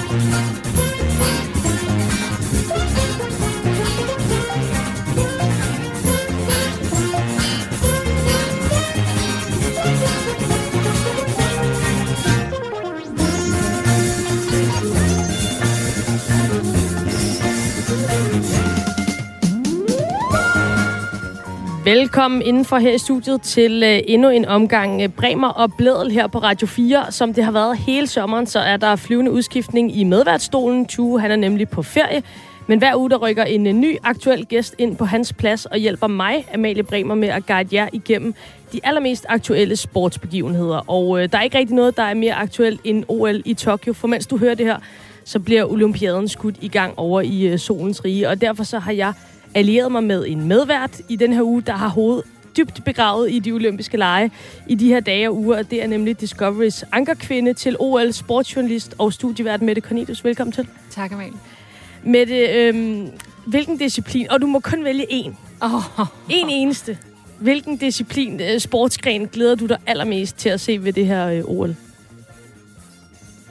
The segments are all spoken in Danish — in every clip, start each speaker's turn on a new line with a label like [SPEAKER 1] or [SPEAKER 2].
[SPEAKER 1] Thank you. Velkommen indenfor her i studiet til øh, endnu en omgang øh, Bremer og Blædel her på Radio 4. Som det har været hele sommeren, så er der flyvende udskiftning i medværtsstolen. Tue, han er nemlig på ferie. Men hver uge, der rykker en øh, ny aktuel gæst ind på hans plads og hjælper mig, Amalie Bremer, med at guide jer igennem de allermest aktuelle sportsbegivenheder. Og øh, der er ikke rigtig noget, der er mere aktuelt end OL i Tokyo. For mens du hører det her, så bliver olympiaden skudt i gang over i øh, solens rige. Og derfor så har jeg allieret mig med en medvært i den her uge, der har hovedet dybt begravet i de olympiske lege i de her dage og uger. Det er nemlig Discoverys ankerkvinde til OL, sportsjournalist og studievært Mette Cornelius. Velkommen til.
[SPEAKER 2] Tak, Amalie.
[SPEAKER 1] Mette, øhm, hvilken disciplin, og du må kun vælge én.
[SPEAKER 2] Oh.
[SPEAKER 1] En eneste. Hvilken disciplin, øh, sportsgren, glæder du dig allermest til at se ved det her øh, OL?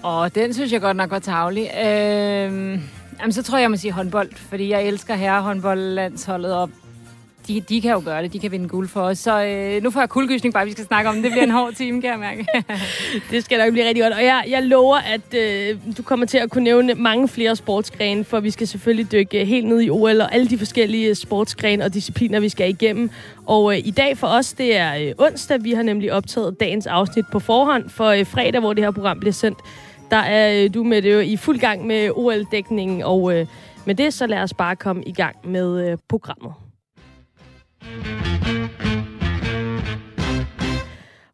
[SPEAKER 2] Og den synes jeg godt nok var tavlig. Øh... Jamen, så tror jeg, jeg må sige håndbold, fordi jeg elsker herrehåndboldlandsholdet, og de, de kan jo gøre det. De kan vinde guld for os. Så øh, nu får jeg kuldegysning bare, vi skal snakke om det. Det bliver en hård time, kan jeg mærke.
[SPEAKER 1] det skal nok blive rigtig godt. Og jeg, jeg lover, at øh, du kommer til at kunne nævne mange flere sportsgrene, for vi skal selvfølgelig dykke helt ned i OL og alle de forskellige sportsgrene og discipliner, vi skal igennem. Og øh, i dag for os, det er øh, onsdag. Vi har nemlig optaget dagens afsnit på forhånd for øh, fredag, hvor det her program bliver sendt der er øh, du med det jo i fuld gang med OL-dækningen, og øh, med det så lad os bare komme i gang med øh, programmet.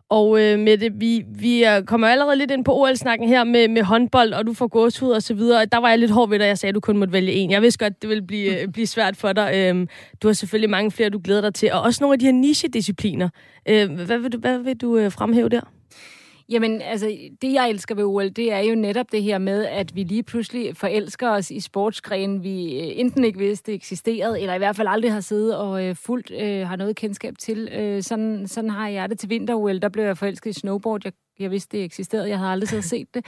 [SPEAKER 1] Og øh, med det, vi, vi kommer allerede lidt ind på OL-snakken her med, med håndbold, og du får gåshud og så videre. Der var jeg lidt hård ved dig, jeg sagde, at du kun måtte vælge en. Jeg vidste godt, det ville blive, øh, blive svært for dig. Øh, du har selvfølgelig mange flere, du glæder dig til, og også nogle af de her niche-discipliner. Øh, hvad vil du, hvad vil du øh, fremhæve der?
[SPEAKER 2] Jamen, altså, det jeg elsker ved OL, det er jo netop det her med, at vi lige pludselig forelsker os i sportsgrenen, vi øh, enten ikke vidste eksisterede, eller i hvert fald aldrig har siddet og øh, fuldt øh, har noget kendskab til. Øh, sådan, sådan har jeg det til vinter-OL. Der blev jeg forelsket i snowboard. Jeg jeg vidste, det eksisterede. Jeg havde aldrig så set det.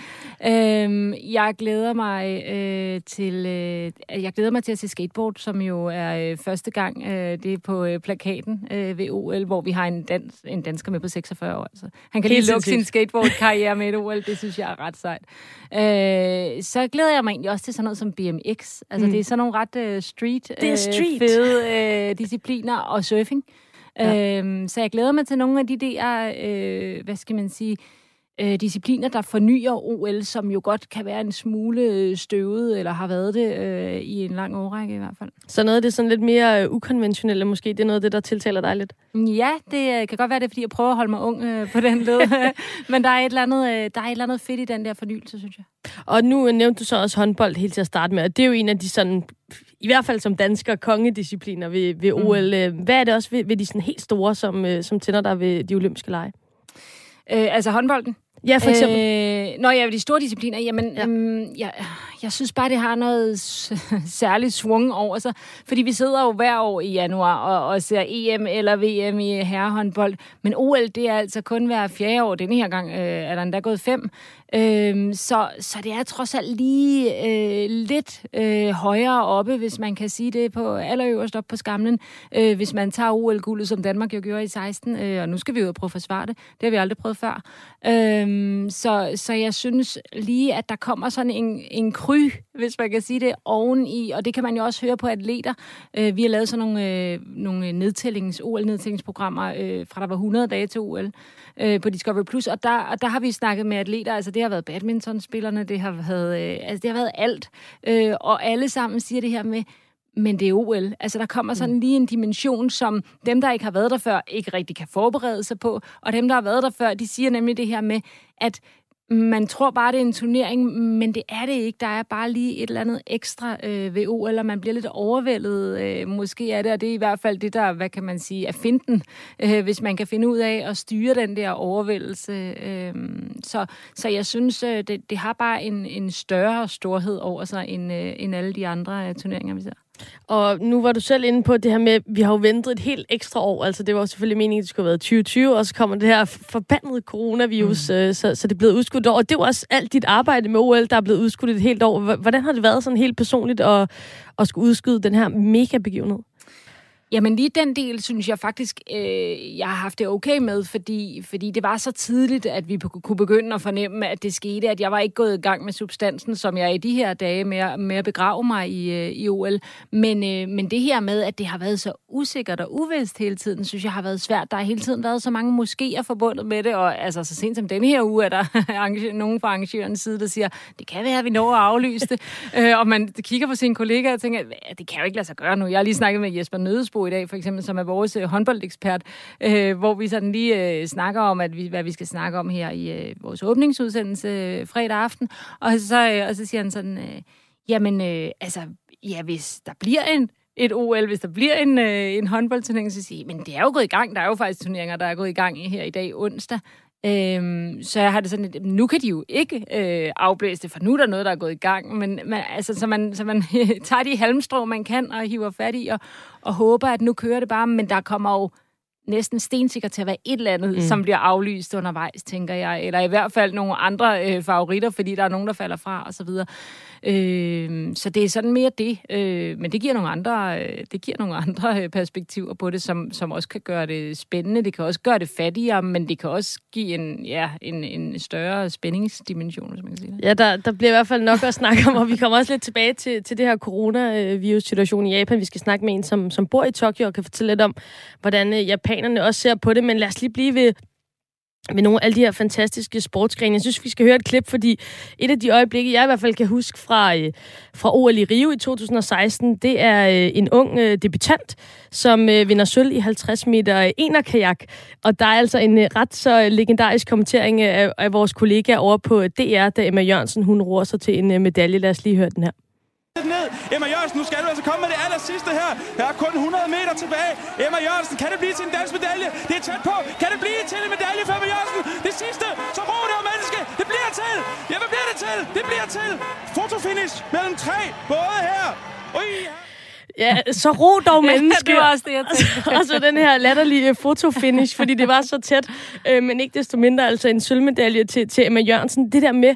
[SPEAKER 2] Øhm, jeg glæder mig øh, til øh, jeg glæder mig til at se skateboard, som jo er øh, første gang øh, det er på øh, plakaten øh, ved OL, hvor vi har en, dans, en dansker med på 46 år. Altså. Han kan lige lukke sin skateboard-karriere med et OL. Det synes jeg er ret sejt. Øh, så glæder jeg mig egentlig også til sådan noget som BMX. Altså, mm. det er sådan nogle ret øh, street,
[SPEAKER 1] det er street.
[SPEAKER 2] Øh, fede øh, discipliner og surfing. Ja. Øhm, så jeg glæder mig til nogle af de der, øh, hvad skal man sige, øh, discipliner, der fornyer OL, som jo godt kan være en smule støvet, eller har været det øh, i en lang årrække i hvert fald.
[SPEAKER 1] Så noget af det sådan lidt mere øh, ukonventionelle måske, det er noget af det, der tiltaler dig lidt?
[SPEAKER 2] Ja, det øh, kan godt være, det er, fordi jeg prøver at holde mig ung øh, på den led. Men der er, et eller andet, øh, der er et eller andet fedt i den der fornyelse, synes jeg.
[SPEAKER 1] Og nu øh, nævnte du så også håndbold helt til at starte med, og det er jo en af de sådan i hvert fald som dansker, kongediscipliner ved, ved OL. Mm. Hvad er det også ved, ved de sådan helt store, som, som tænder dig ved de olympiske lege?
[SPEAKER 2] Øh, altså håndbolden?
[SPEAKER 1] Ja, for eksempel. Øh,
[SPEAKER 2] når jeg de store discipliner, jamen, ja. øhm, jeg, jeg synes bare, det har noget særligt svung over sig. Fordi vi sidder jo hver år i januar og, og ser EM eller VM i herrehåndbold. Men OL, det er altså kun hver fjerde år. Denne her gang øh, er der endda gået fem. Øhm, så, så det er trods alt lige øh, lidt øh, højere oppe, hvis man kan sige det på allerøverst op på skamlen, øh, hvis man tager OL-guldet, som Danmark jo gjorde i 16, øh, og nu skal vi jo prøve at forsvare det. Det har vi aldrig prøvet før. Øhm, så, så jeg synes lige, at der kommer sådan en, en kry, hvis man kan sige det, oveni, og det kan man jo også høre på atleter. Øh, vi har lavet sådan nogle, øh, nogle nedtællings, OL-nedtællingsprogrammer, øh, fra der var 100 dage til OL øh, på Discovery Plus, og der, og der har vi snakket med atleter, altså det har været badmintonspillerne, det har været, øh, altså det har været alt, øh, og alle sammen siger det her med, men det er OL. Altså, der kommer sådan mm. lige en dimension, som dem, der ikke har været der før, ikke rigtig kan forberede sig på. Og dem, der har været der før, de siger nemlig det her med, at man tror bare, det er en turnering, men det er det ikke. Der er bare lige et eller andet ekstra øh, ved OL, og man bliver lidt overvældet. Øh, måske er det, og det er i hvert fald det, der, hvad kan man sige, er finden, øh, hvis man kan finde ud af at styre den der overvældelse. Øh, så, så jeg synes, øh, det, det har bare en, en større storhed over sig, end, øh, end alle de andre øh, turneringer, vi ser.
[SPEAKER 1] Og nu var du selv inde på det her med, at vi har jo ventet et helt ekstra år. Altså, det var selvfølgelig meningen, at det skulle have været 2020, og så kommer det her forbandede coronavirus, mm. øh, så, så det er blevet udskudt år. Og det var også alt dit arbejde med OL, der er blevet udskudt et helt år. Hvordan har det været sådan helt personligt at, at skulle udskyde den her mega begivenhed?
[SPEAKER 2] Jamen lige den del, synes jeg faktisk, øh, jeg har haft det okay med, fordi, fordi det var så tidligt, at vi kunne begynde at fornemme, at det skete, at jeg var ikke gået i gang med substansen, som jeg er i de her dage med, med at begrave mig i, øh, i OL. Men, øh, men det her med, at det har været så usikkert og uvist hele tiden, synes jeg har været svært. Der har hele tiden været så mange moskéer forbundet med det, og altså så sent som denne her uge, er der nogen fra arrangørens side, der siger, det kan være, at vi når at aflyse det. øh, og man kigger på sine kollegaer og tænker, det kan jo ikke lade sig gøre nu. Jeg har lige snakket med Jesper Nødesbo i dag, for eksempel, som er vores øh, håndboldekspert, øh, hvor vi sådan lige øh, snakker om, at vi, hvad vi skal snakke om her i øh, vores åbningsudsendelse øh, fredag aften. Og så, øh, og så siger han sådan, øh, jamen, øh, altså, ja, hvis der bliver en et OL, hvis der bliver en, øh, en håndboldturnering, så siger men det er jo gået i gang. Der er jo faktisk turneringer, der er gået i gang her i dag onsdag. Øhm, så jeg har det sådan, at nu kan de jo ikke øh, afblæse det, for nu er der noget, der er gået i gang. Men, men altså, så man, så man tager de halmstrå, man kan, og hiver fat i, og, og håber, at nu kører det bare. Men der kommer jo næsten stensikkert til at være et eller andet, mm. som bliver aflyst undervejs, tænker jeg. Eller i hvert fald nogle andre øh, favoritter, fordi der er nogen, der falder fra, og så videre. Øh, så det er sådan mere det. Øh, men det giver nogle andre, øh, det giver nogle andre øh, perspektiver på det, som, som også kan gøre det spændende. Det kan også gøre det fattigere, men det kan også give en, ja, en, en større spændingsdimension, hvis man kan sige det.
[SPEAKER 1] Ja, der, der bliver i hvert fald nok at snakke om, og vi kommer også lidt tilbage til, til det her coronavirus-situation i Japan. Vi skal snakke med en, som, som bor i Tokyo og kan fortælle lidt om, hvordan øh, japanerne også ser på det. Men lad os lige blive ved med nogle af alle de her fantastiske sportsgrene. Jeg synes, vi skal høre et klip, fordi et af de øjeblikke, jeg i hvert fald kan huske fra, øh, fra OL i Rio i 2016, det er øh, en ung øh, debutant, som øh, vinder sølv i 50 meter øh, enerkajak. Og der er altså en øh, ret så øh, legendarisk kommentering øh, af, af vores kollega over på DR, da Emma Jørgensen hun roer sig til en øh, medalje. Lad os lige høre den her
[SPEAKER 3] ned. Emma Jørgensen, nu skal du altså komme med det aller sidste her. Der er kun 100 meter tilbage. Emma Jørgensen, kan det blive til en dansk medalje? Det er tæt på. Kan det blive til en medalje for Emma Jørgensen? Det sidste, så ro det menneske. Det bliver til. Ja, hvad bliver det til? Det bliver til. Fotofinish mellem tre både her. Ui,
[SPEAKER 1] Ja, så ro dog menneske.
[SPEAKER 2] det var også det, jeg tænkte.
[SPEAKER 1] og så den her latterlige fotofinish, fordi det var så tæt, øh, men ikke desto mindre altså en sølvmedalje til, til Emma Jørgensen. Det der med,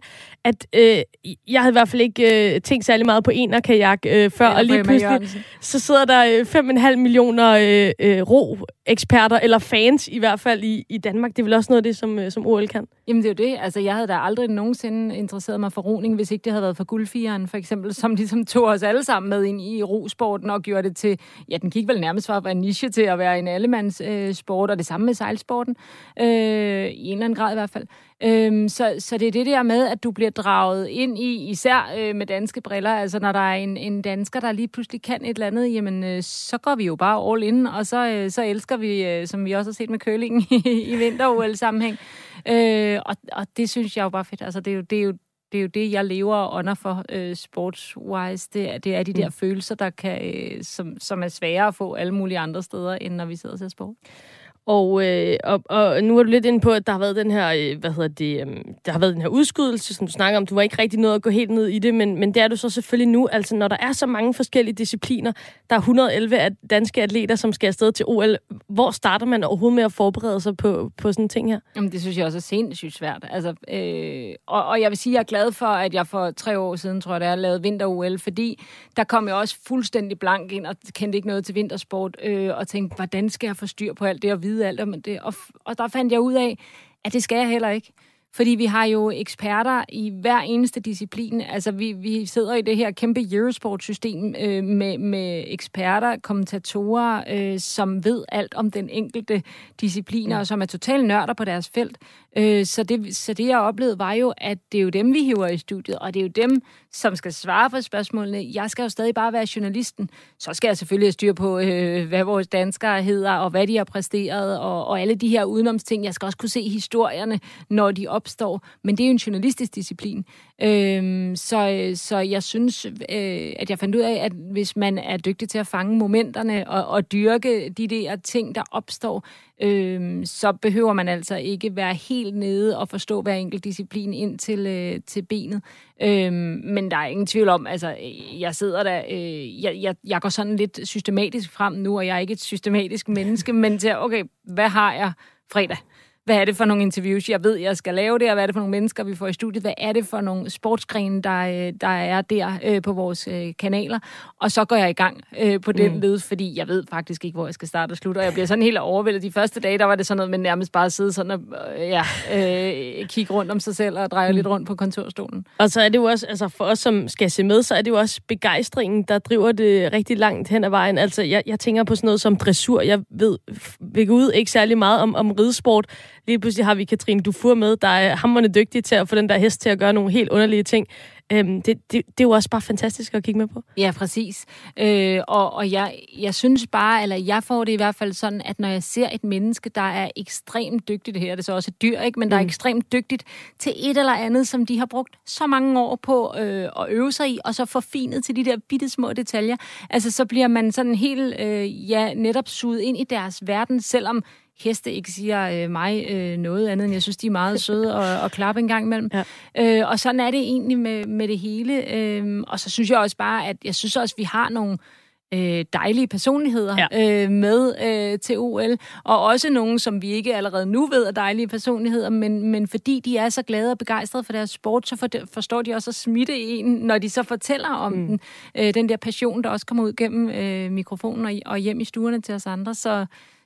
[SPEAKER 1] at øh, jeg havde i hvert fald ikke øh, tænkt særlig meget på en og kajak øh, før, og lige pludselig så sidder der øh, 5,5 millioner øh, øh, ro-eksperter, eller fans i hvert fald i, i Danmark. Det er vel også noget af det, som, øh, som OL kan?
[SPEAKER 2] Jamen det er jo det. Altså jeg havde da aldrig nogensinde interesseret mig for roning, hvis ikke det havde været for guldfigeren, for eksempel, som ligesom tog os alle sammen med ind i rosporten og gjorde det til, ja den gik vel nærmest fra at være en niche til at være en allemands øh, sport, og det samme med sejlsporten, øh, i en eller anden grad i hvert fald. Øhm, så, så det er det der med, at du bliver draget ind i, især øh, med danske briller, altså når der er en, en dansker, der lige pludselig kan et eller andet, jamen øh, så går vi jo bare all in, og så, øh, så elsker vi, øh, som vi også har set med kølingen i, i vinter-OL-sammenhæng. Øh, og, og det synes jeg jo bare fedt. Altså det er jo, det er jo det er jo det, jeg lever og ånder for øh, sportswise. Det er, det er de der mm. følelser, der kan, øh, som, som er svære at få alle mulige andre steder, end når vi sidder og ser sport.
[SPEAKER 1] Og, øh, og, og nu er du lidt inde på, at der har været den her, øh, hvad hedder det, øh, der har været den her udskydelse, som du snakker om. Du var ikke rigtig nået at gå helt ned i det, men, men det er du så selvfølgelig nu. Altså, når der er så mange forskellige discipliner, der er 111 af danske atleter, som skal afsted til OL. Hvor starter man overhovedet med at forberede sig på, på sådan en ting her?
[SPEAKER 2] Jamen, det synes jeg også er sindssygt svært. Altså, øh, og, og jeg vil sige, at jeg er glad for, at jeg for tre år siden, tror jeg, det er, lavet vinter-OL, fordi der kom jeg også fuldstændig blank ind og kendte ikke noget til vintersport, øh, og tænkte, hvordan skal jeg få styr på alt det og vide vide alt om det. Og, og der fandt jeg ud af, at det skal jeg heller ikke. Fordi vi har jo eksperter i hver eneste disciplin. Altså, vi, vi sidder i det her kæmpe Eurosport-system øh, med, med eksperter, kommentatorer, øh, som ved alt om den enkelte disciplin, ja. og som er totalt nørder på deres felt. Øh, så, det, så det, jeg oplevede, var jo, at det er jo dem, vi hiver i studiet, og det er jo dem, som skal svare på spørgsmålene. Jeg skal jo stadig bare være journalisten. Så skal jeg selvfølgelig have styr på, øh, hvad vores danskere hedder, og hvad de har præsteret, og, og alle de her udenomsting. Jeg skal også kunne se historierne, når de opstår. Men det er jo en journalistisk disciplin. Øhm, så, så jeg synes, øh, at jeg fandt ud af, at hvis man er dygtig til at fange momenterne og, og dyrke de der ting, der opstår, øh, så behøver man altså ikke være helt nede og forstå hver enkelt disciplin ind til, øh, til benet. Øh, men der er ingen tvivl om, altså, jeg sidder der, øh, jeg, jeg, jeg går sådan lidt systematisk frem nu, og jeg er ikke et systematisk menneske, men til, okay, hvad har jeg fredag? Hvad er det for nogle interviews, jeg ved, jeg skal lave det, og hvad er det for nogle mennesker, vi får i studiet, hvad er det for nogle sportsgrene, der, øh, der er der øh, på vores øh, kanaler, og så går jeg i gang øh, på den mm. led, fordi jeg ved faktisk ikke, hvor jeg skal starte og slutte, og jeg bliver sådan helt overvældet. De første dage, der var det sådan noget med nærmest bare at sidde sådan og øh, ja, øh, kigge rundt om sig selv og dreje mm. lidt rundt på kontorstolen.
[SPEAKER 1] Og så er det jo også, altså for os, som skal se med, så er det jo også begejstringen, der driver det rigtig langt hen ad vejen. Altså, jeg, jeg tænker på sådan noget som dressur. Jeg ved ved ud ikke særlig meget om, om ridesport, Lige pludselig har vi Katrine Dufour med, der er hammerende dygtig til at få den der hest til at gøre nogle helt underlige ting. Øhm, det, det, det er jo også bare fantastisk at kigge med på.
[SPEAKER 2] Ja, præcis. Øh, og og jeg, jeg synes bare, eller jeg får det i hvert fald sådan, at når jeg ser et menneske, der er ekstremt dygtigt, det her det er så også et dyr, ikke? men der er mm. ekstremt dygtigt til et eller andet, som de har brugt så mange år på øh, at øve sig i, og så forfinet til de der bitte små detaljer. Altså, så bliver man sådan helt, øh, ja, netop suget ind i deres verden, selvom heste ikke siger øh, mig øh, noget andet, end jeg synes, de er meget søde og, og klappe en gang imellem. Ja. Øh, og sådan er det egentlig med, med det hele. Øh, og så synes jeg også bare, at jeg synes også, at vi har nogle øh, dejlige personligheder ja. øh, med øh, til OL, og også nogle, som vi ikke allerede nu ved er dejlige personligheder, men, men fordi de er så glade og begejstrede for deres sport, så for, forstår de også at smitte en, når de så fortæller om mm. den, øh, den der passion, der også kommer ud gennem øh, mikrofonen og, og hjem i stuerne til os andre. Så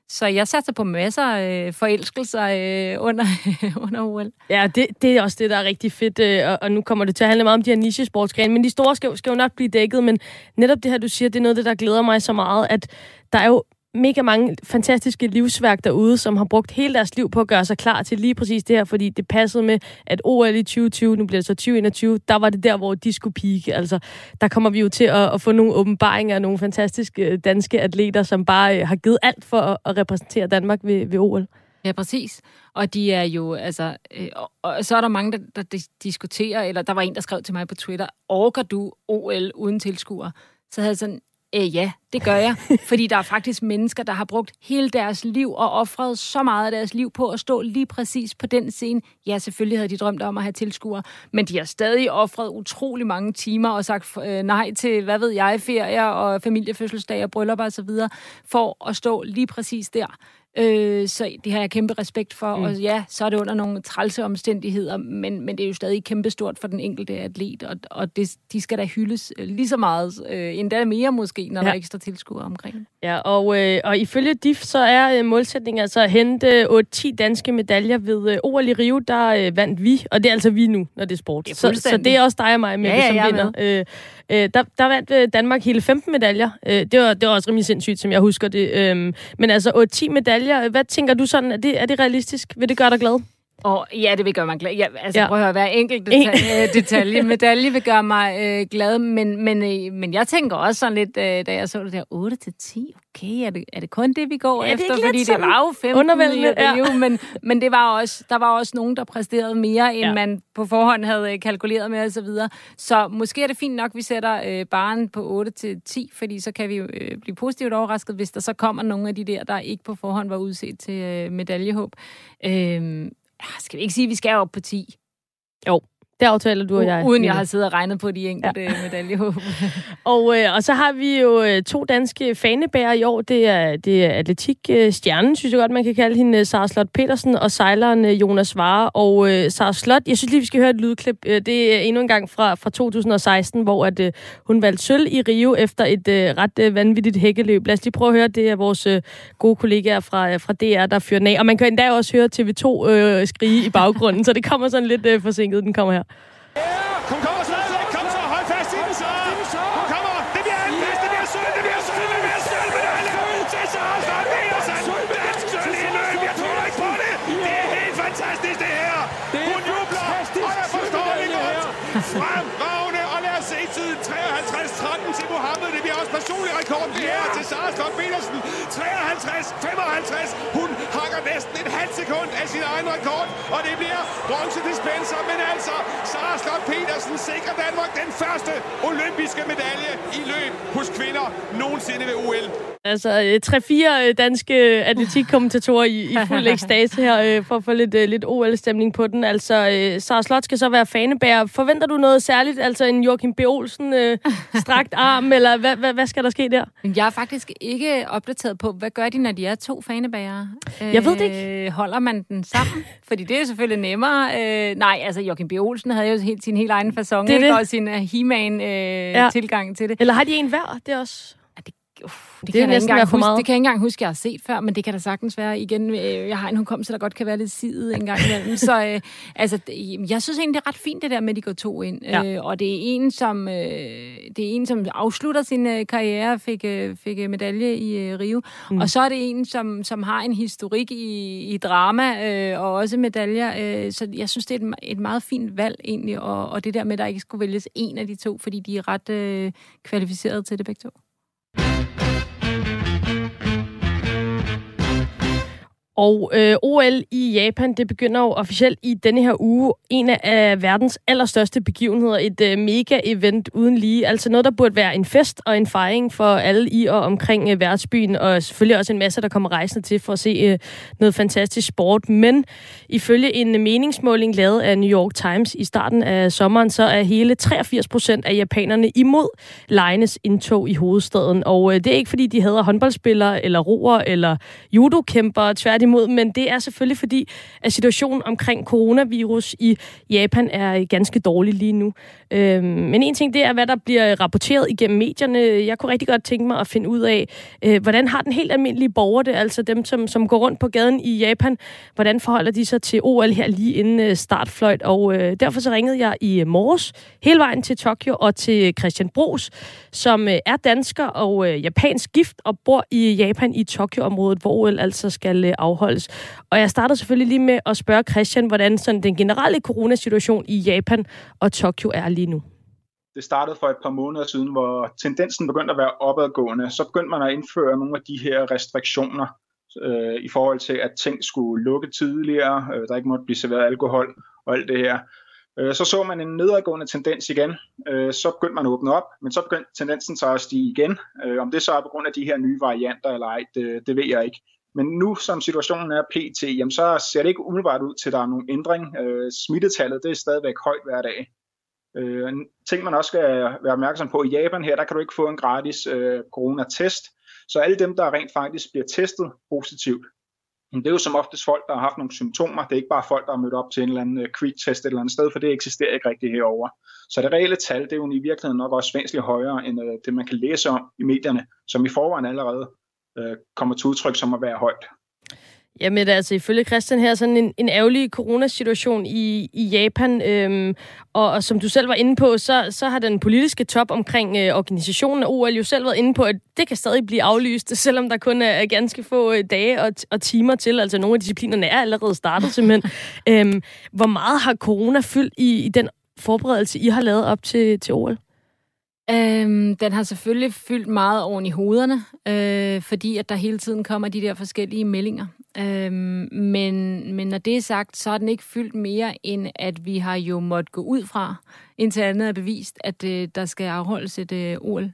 [SPEAKER 2] så jeg satte på masser af øh, forelskelser øh, under, under OL.
[SPEAKER 1] Ja, det, det er også det, der er rigtig fedt, øh, og, og nu kommer det til at handle meget om de her nichesportsgrene, men de store skal, skal jo nok blive dækket, men netop det her, du siger, det er noget af det, der glæder mig så meget, at der er jo mega mange fantastiske livsværk derude, som har brugt hele deres liv på at gøre sig klar til lige præcis det her, fordi det passede med, at OL i 2020, nu bliver det så 2021, der var det der, hvor de skulle pike. Altså, der kommer vi jo til at, at få nogle åbenbaringer af nogle fantastiske øh, danske atleter, som bare øh, har givet alt for at, at repræsentere Danmark ved, ved OL.
[SPEAKER 2] Ja, præcis. Og de er jo, altså, øh, og, og så er der mange, der, der diskuterer, eller der var en, der skrev til mig på Twitter, orker du OL uden tilskuer? Så havde jeg sådan, Øh, ja, det gør jeg. Fordi der er faktisk mennesker, der har brugt hele deres liv og offret så meget af deres liv på at stå lige præcis på den scene. Ja, selvfølgelig havde de drømt om at have tilskuere, men de har stadig offret utrolig mange timer og sagt øh, nej til, hvad ved jeg, ferier og familiefødselsdage og bryllupper osv., for at stå lige præcis der. Øh, så det har jeg kæmpe respekt for. Mm. Og ja, så er det under nogle trælse omstændigheder, men, men det er jo stadig kæmpestort for den enkelte atlet, og, og det, de skal da hyldes øh, lige så meget, øh, endda mere måske, når ja. der er ekstra tilskuere omkring.
[SPEAKER 1] Ja, og, øh, og ifølge DIF, så er øh, målsætningen altså at hente 8-10 danske medaljer ved øh, OL i Rio, der øh, vandt vi, og det er altså vi nu, når det er sport. Er så, så det er også dig og mig, med, ja, ja, som vinder. Øh, øh, der, der vandt øh, Danmark hele 15 medaljer. Øh, det, var, det var også rimelig sindssygt, som jeg husker det. Øh, men altså 8-10 medaljer, hvad tænker du sådan, er det, er det realistisk? Vil det gøre dig glad?
[SPEAKER 2] Og ja, det vil gøre mig glad. Ja, altså, ja. prøv at høre, hver enkelt detalje, detalje medalje vil gøre mig øh, glad, men, men, øh, men jeg tænker også sådan lidt, øh, da jeg så det der 8 til 10, okay, er det, er det kun det, vi går ja, efter? Fordi det var jo 15 i ja. men, men det var også, der var også nogen, der præsterede mere, end ja. man på forhånd havde øh, kalkuleret med osv. Så, videre. så måske er det fint nok, at vi sætter øh, baren på 8 til 10, fordi så kan vi jo øh, blive positivt overrasket, hvis der så kommer nogle af de der, der ikke på forhånd var udset til øh, medaljehåb. Øh, Ah, skal vi ikke sige, at vi skal op på 10?
[SPEAKER 1] Jo, det aftaler du og jeg.
[SPEAKER 2] Uden jeg har siddet og regnet på de enkelte ja. medaljehåb.
[SPEAKER 1] og, øh, og så har vi jo øh, to danske fanebærer i år. Det er, det er atletik-stjernen, øh, synes jeg godt, man kan kalde hende, Sara Slot Petersen, og sejleren øh, Jonas Vare. Og øh, Sara Slot, jeg synes lige, vi skal høre et lydklip. Øh, det er endnu en gang fra, fra 2016, hvor at, øh, hun valgte sølv i Rio efter et øh, ret øh, vanvittigt hækkeløb. Lad os lige prøve at høre, det er vores øh, gode kollegaer fra, øh, fra DR, der fyrer den af. Og man kan endda også høre TV2 øh, skrige i baggrunden, så det kommer sådan lidt øh, forsinket, den kommer her.
[SPEAKER 4] Hun kommer stadigvæk. Kom så, hold fast i den så. Hun kommer. Det bliver en plads. Det bliver sølv. Det bliver sølv. Det bliver sølv. Medalje til Sara Slot Petersen. Dansk sølv i løb. Jeg tror ikke på det. Det er helt fantastisk, det her. Hun jubler. Og jeg forstår det godt. Fremragende. Og lad os se tiden 53-13 til Mohammed. Det bliver også person utrolig rekord, det her til Sara Slot Petersen. 53, 55. Hun hakker næsten et halvt sekund af sin egen rekord, og det bliver bronze. Men altså, Sara Slot Petersen sikrer Danmark den første olympiske medalje i løb hos kvinder nogensinde ved OL.
[SPEAKER 1] Altså, øh, tre-fire øh, danske atletikkommentatorer i, i fuld ekstase her, øh, for at få lidt, lidt OL-stemning på den. Altså, Sara Slot skal så være fanebærer. Forventer du noget særligt? Altså en Joachim B. Olsen øh, strakt arm, eller hvad, hvad, hvad skal der ske der?
[SPEAKER 2] Jeg er faktisk ikke opdateret på, hvad gør de, når de er to fanebærere?
[SPEAKER 1] Jeg ved det ikke.
[SPEAKER 2] Holder man den sammen? Fordi det er selvfølgelig nemmere. Øh, nej, altså Joachim B. Olsen havde jo helt, sin helt egen façon, det ikke? Det. og sin uh, He-Man-tilgang øh, ja. til det.
[SPEAKER 1] Eller har de en hver? Det er også... Ja,
[SPEAKER 2] det Uff, det, det, kan næsten være for meget. det kan jeg ikke engang huske, jeg har set før, men det kan da sagtens være igen. Øh, jeg har en hukommelse, der godt kan være lidt sidet en gang imellem. så øh, altså, jeg synes egentlig, det er ret fint, det der med, at de går to ind. Ja. Øh, og det er en, som øh, det er en, som afslutter sin øh, karriere, fik, øh, fik øh, medalje i øh, Rio. Mm. Og så er det en, som, som har en historik i, i drama, øh, og også medaljer. Øh, så jeg synes, det er et, et meget fint valg egentlig, og, og det der med, at der ikke skulle vælges en af de to, fordi de er ret øh, kvalificerede til det begge to.
[SPEAKER 1] Og øh, OL i Japan, det begynder jo officielt i denne her uge. En af verdens allerstørste begivenheder. Et øh, mega-event uden lige. Altså noget, der burde være en fest og en fejring for alle i og omkring øh, værtsbyen. Og selvfølgelig også en masse, der kommer rejsende til for at se øh, noget fantastisk sport. Men ifølge en meningsmåling lavet af New York Times i starten af sommeren, så er hele 83 procent af japanerne imod lejenes indtog i hovedstaden. Og øh, det er ikke, fordi de hader håndboldspillere, eller roer, eller judokæmpere. Tvært imod, men det er selvfølgelig fordi, at situationen omkring coronavirus i Japan er ganske dårlig lige nu. Øhm, men en ting, det er, hvad der bliver rapporteret igennem medierne. Jeg kunne rigtig godt tænke mig at finde ud af, øh, hvordan har den helt almindelige borger det, altså dem, som, som går rundt på gaden i Japan, hvordan forholder de sig til OL her lige inden øh, startfløjt, og øh, derfor så ringede jeg i øh, morges hele vejen til Tokyo og til Christian Bros, som øh, er dansker og øh, japansk gift og bor i Japan i Tokyo-området, hvor OL altså skal øh, afholdes. Og jeg starter selvfølgelig lige med at spørge Christian, hvordan sådan den generelle coronasituation i Japan og Tokyo er lige nu.
[SPEAKER 5] Det startede for et par måneder siden, hvor tendensen begyndte at være opadgående. Så begyndte man at indføre nogle af de her restriktioner øh, i forhold til, at ting skulle lukke tidligere, øh, der ikke måtte blive serveret alkohol og alt det her. Øh, så så man en nedadgående tendens igen. Øh, så begyndte man at åbne op, men så begyndte tendensen så at stige igen. Øh, om det så er på grund af de her nye varianter eller ej, det, det ved jeg ikke. Men nu som situationen er pt, jamen så ser det ikke umiddelbart ud til, at der er nogen ændring. Øh, smittetallet det er stadigvæk højt hver dag. Øh, ting man også skal være opmærksom på, i Japan her, der kan du ikke få en gratis øh, coronatest. Så alle dem, der rent faktisk bliver testet positivt, det er jo som oftest folk, der har haft nogle symptomer. Det er ikke bare folk, der har mødt op til en eller anden øh, quick-test et eller andet sted, for det eksisterer ikke rigtigt herover. Så det reelle tal, det er jo i virkeligheden nok også væsentligt højere, end øh, det man kan læse om i medierne, som i forvejen allerede øh, kommer til udtryk som at være højt.
[SPEAKER 1] Jamen altså, ifølge Christian her, sådan en, en ærgerlig coronasituation i, i Japan, øhm, og, og som du selv var inde på, så, så har den politiske top omkring øh, organisationen af OL jo selv været inde på, at det kan stadig blive aflyst, selvom der kun er ganske få øh, dage og, og timer til. Altså nogle af disciplinerne er allerede startet simpelthen. øhm, hvor meget har corona fyldt i, i den forberedelse, I har lavet op til, til OL?
[SPEAKER 2] Øhm, den har selvfølgelig fyldt meget oven i hovederne, øh, fordi at der hele tiden kommer de der forskellige meldinger. Øhm, men, men når det er sagt, så er den ikke fyldt mere, end at vi har jo måttet gå ud fra, indtil andet er bevist, at øh, der skal afholdes et øh, OL.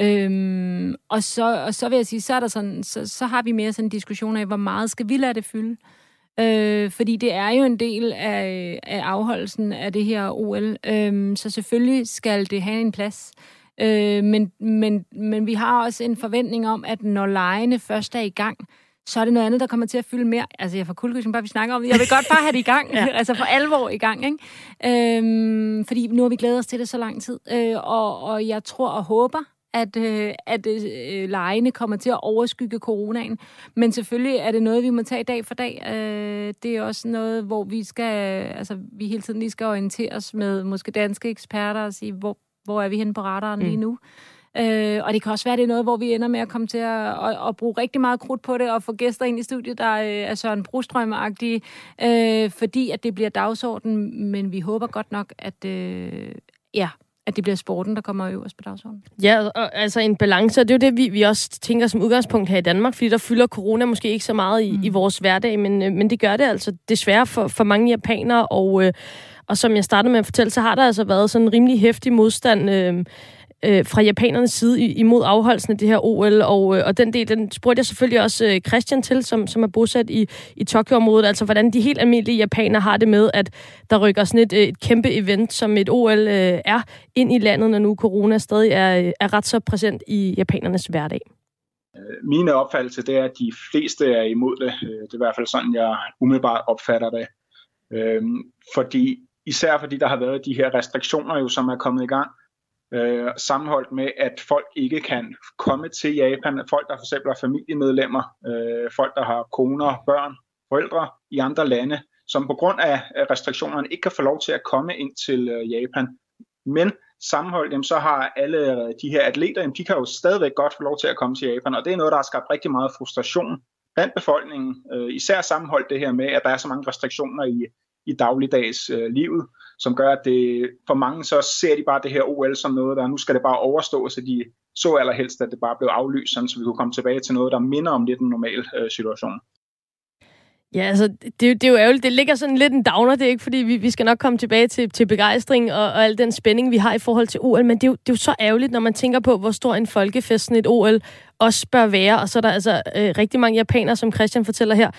[SPEAKER 2] Øhm, og, så, og så vil jeg sige, så, er der sådan, så, så har vi mere sådan en diskussion af, hvor meget skal vi lade det fylde? Øh, fordi det er jo en del af, af afholdelsen af det her OL, øh, så selvfølgelig skal det have en plads. Øh, men, men, men vi har også en forventning om, at når lejene først er i gang, så er det noget andet, der kommer til at fylde mere. Altså, jeg får kuldegysning bare, vi snakker om det. Jeg vil godt bare have det i gang. ja. Altså, for alvor i gang, ikke? Øhm, fordi nu har vi glædet os til det så lang tid. Øh, og, og jeg tror og håber, at, øh, at øh, lejene kommer til at overskygge coronaen. Men selvfølgelig er det noget, vi må tage dag for dag. Øh, det er også noget, hvor vi skal, altså vi hele tiden lige skal orientere os med måske danske eksperter og sige, hvor, hvor er vi henne på radaren mm. lige nu. Øh, og det kan også være, det er noget, hvor vi ender med at komme til at, at, at bruge rigtig meget krudt på det, og få gæster ind i studiet, der øh, er Søren Brostrøm-agtige, øh, fordi at det bliver dagsorden, men vi håber godt nok, at, øh, ja, at det bliver sporten, der kommer øverst på dagsordenen.
[SPEAKER 1] Ja, og, altså en balance, og det er jo det, vi, vi også tænker som udgangspunkt her i Danmark, fordi der fylder corona måske ikke så meget i, mm. i vores hverdag, men, øh, men det gør det altså desværre for, for mange japanere, og, øh, og som jeg startede med at fortælle, så har der altså været sådan en rimelig hæftig modstand øh, øh, fra japanernes side imod afholdelsen af det her OL, og, øh, og den del, den spurgte jeg selvfølgelig også øh, Christian til, som, som er bosat i, i Tokyo-området, altså hvordan de helt almindelige japanere har det med, at der rykker sådan et, øh, et kæmpe event, som et OL øh, er, ind i landet, når nu corona stadig er, øh, er ret så præsent i japanernes hverdag.
[SPEAKER 5] Mine opfattelse, det er, at de fleste er imod det. Øh, det er i hvert fald sådan, jeg umiddelbart opfatter det. Øhm, fordi, især fordi der har været de her restriktioner, jo, som er kommet i gang, øh, sammenholdt med, at folk ikke kan komme til Japan. Folk, der for eksempel er familiemedlemmer, øh, folk, der har koner, børn, forældre i andre lande, som på grund af restriktionerne ikke kan få lov til at komme ind til øh, Japan. Men sammenholdt, jamen, så har alle øh, de her atleter, jamen, de kan jo stadigvæk godt få lov til at komme til Japan, og det er noget, der har skabt rigtig meget frustration blandt befolkningen, øh, især sammenholdt det her med, at der er så mange restriktioner i, i dagligdags øh, livet, som gør, at det, for mange så ser de bare det her OL som noget, der nu skal det bare overstå, så de så allerhelst, at det bare blev aflyst, sådan, så vi kunne komme tilbage til noget, der minder om lidt en normal øh, situation.
[SPEAKER 1] Ja, altså, det, det er jo ærgerligt. Det ligger sådan lidt en downer, det er ikke, fordi vi, vi skal nok komme tilbage til, til begejstring og, og al den spænding, vi har i forhold til OL, men det er, jo, det er jo så ærgerligt, når man tænker på, hvor stor en folkefest sådan et OL også bør være, og så er der altså øh, rigtig mange japanere, som Christian fortæller her,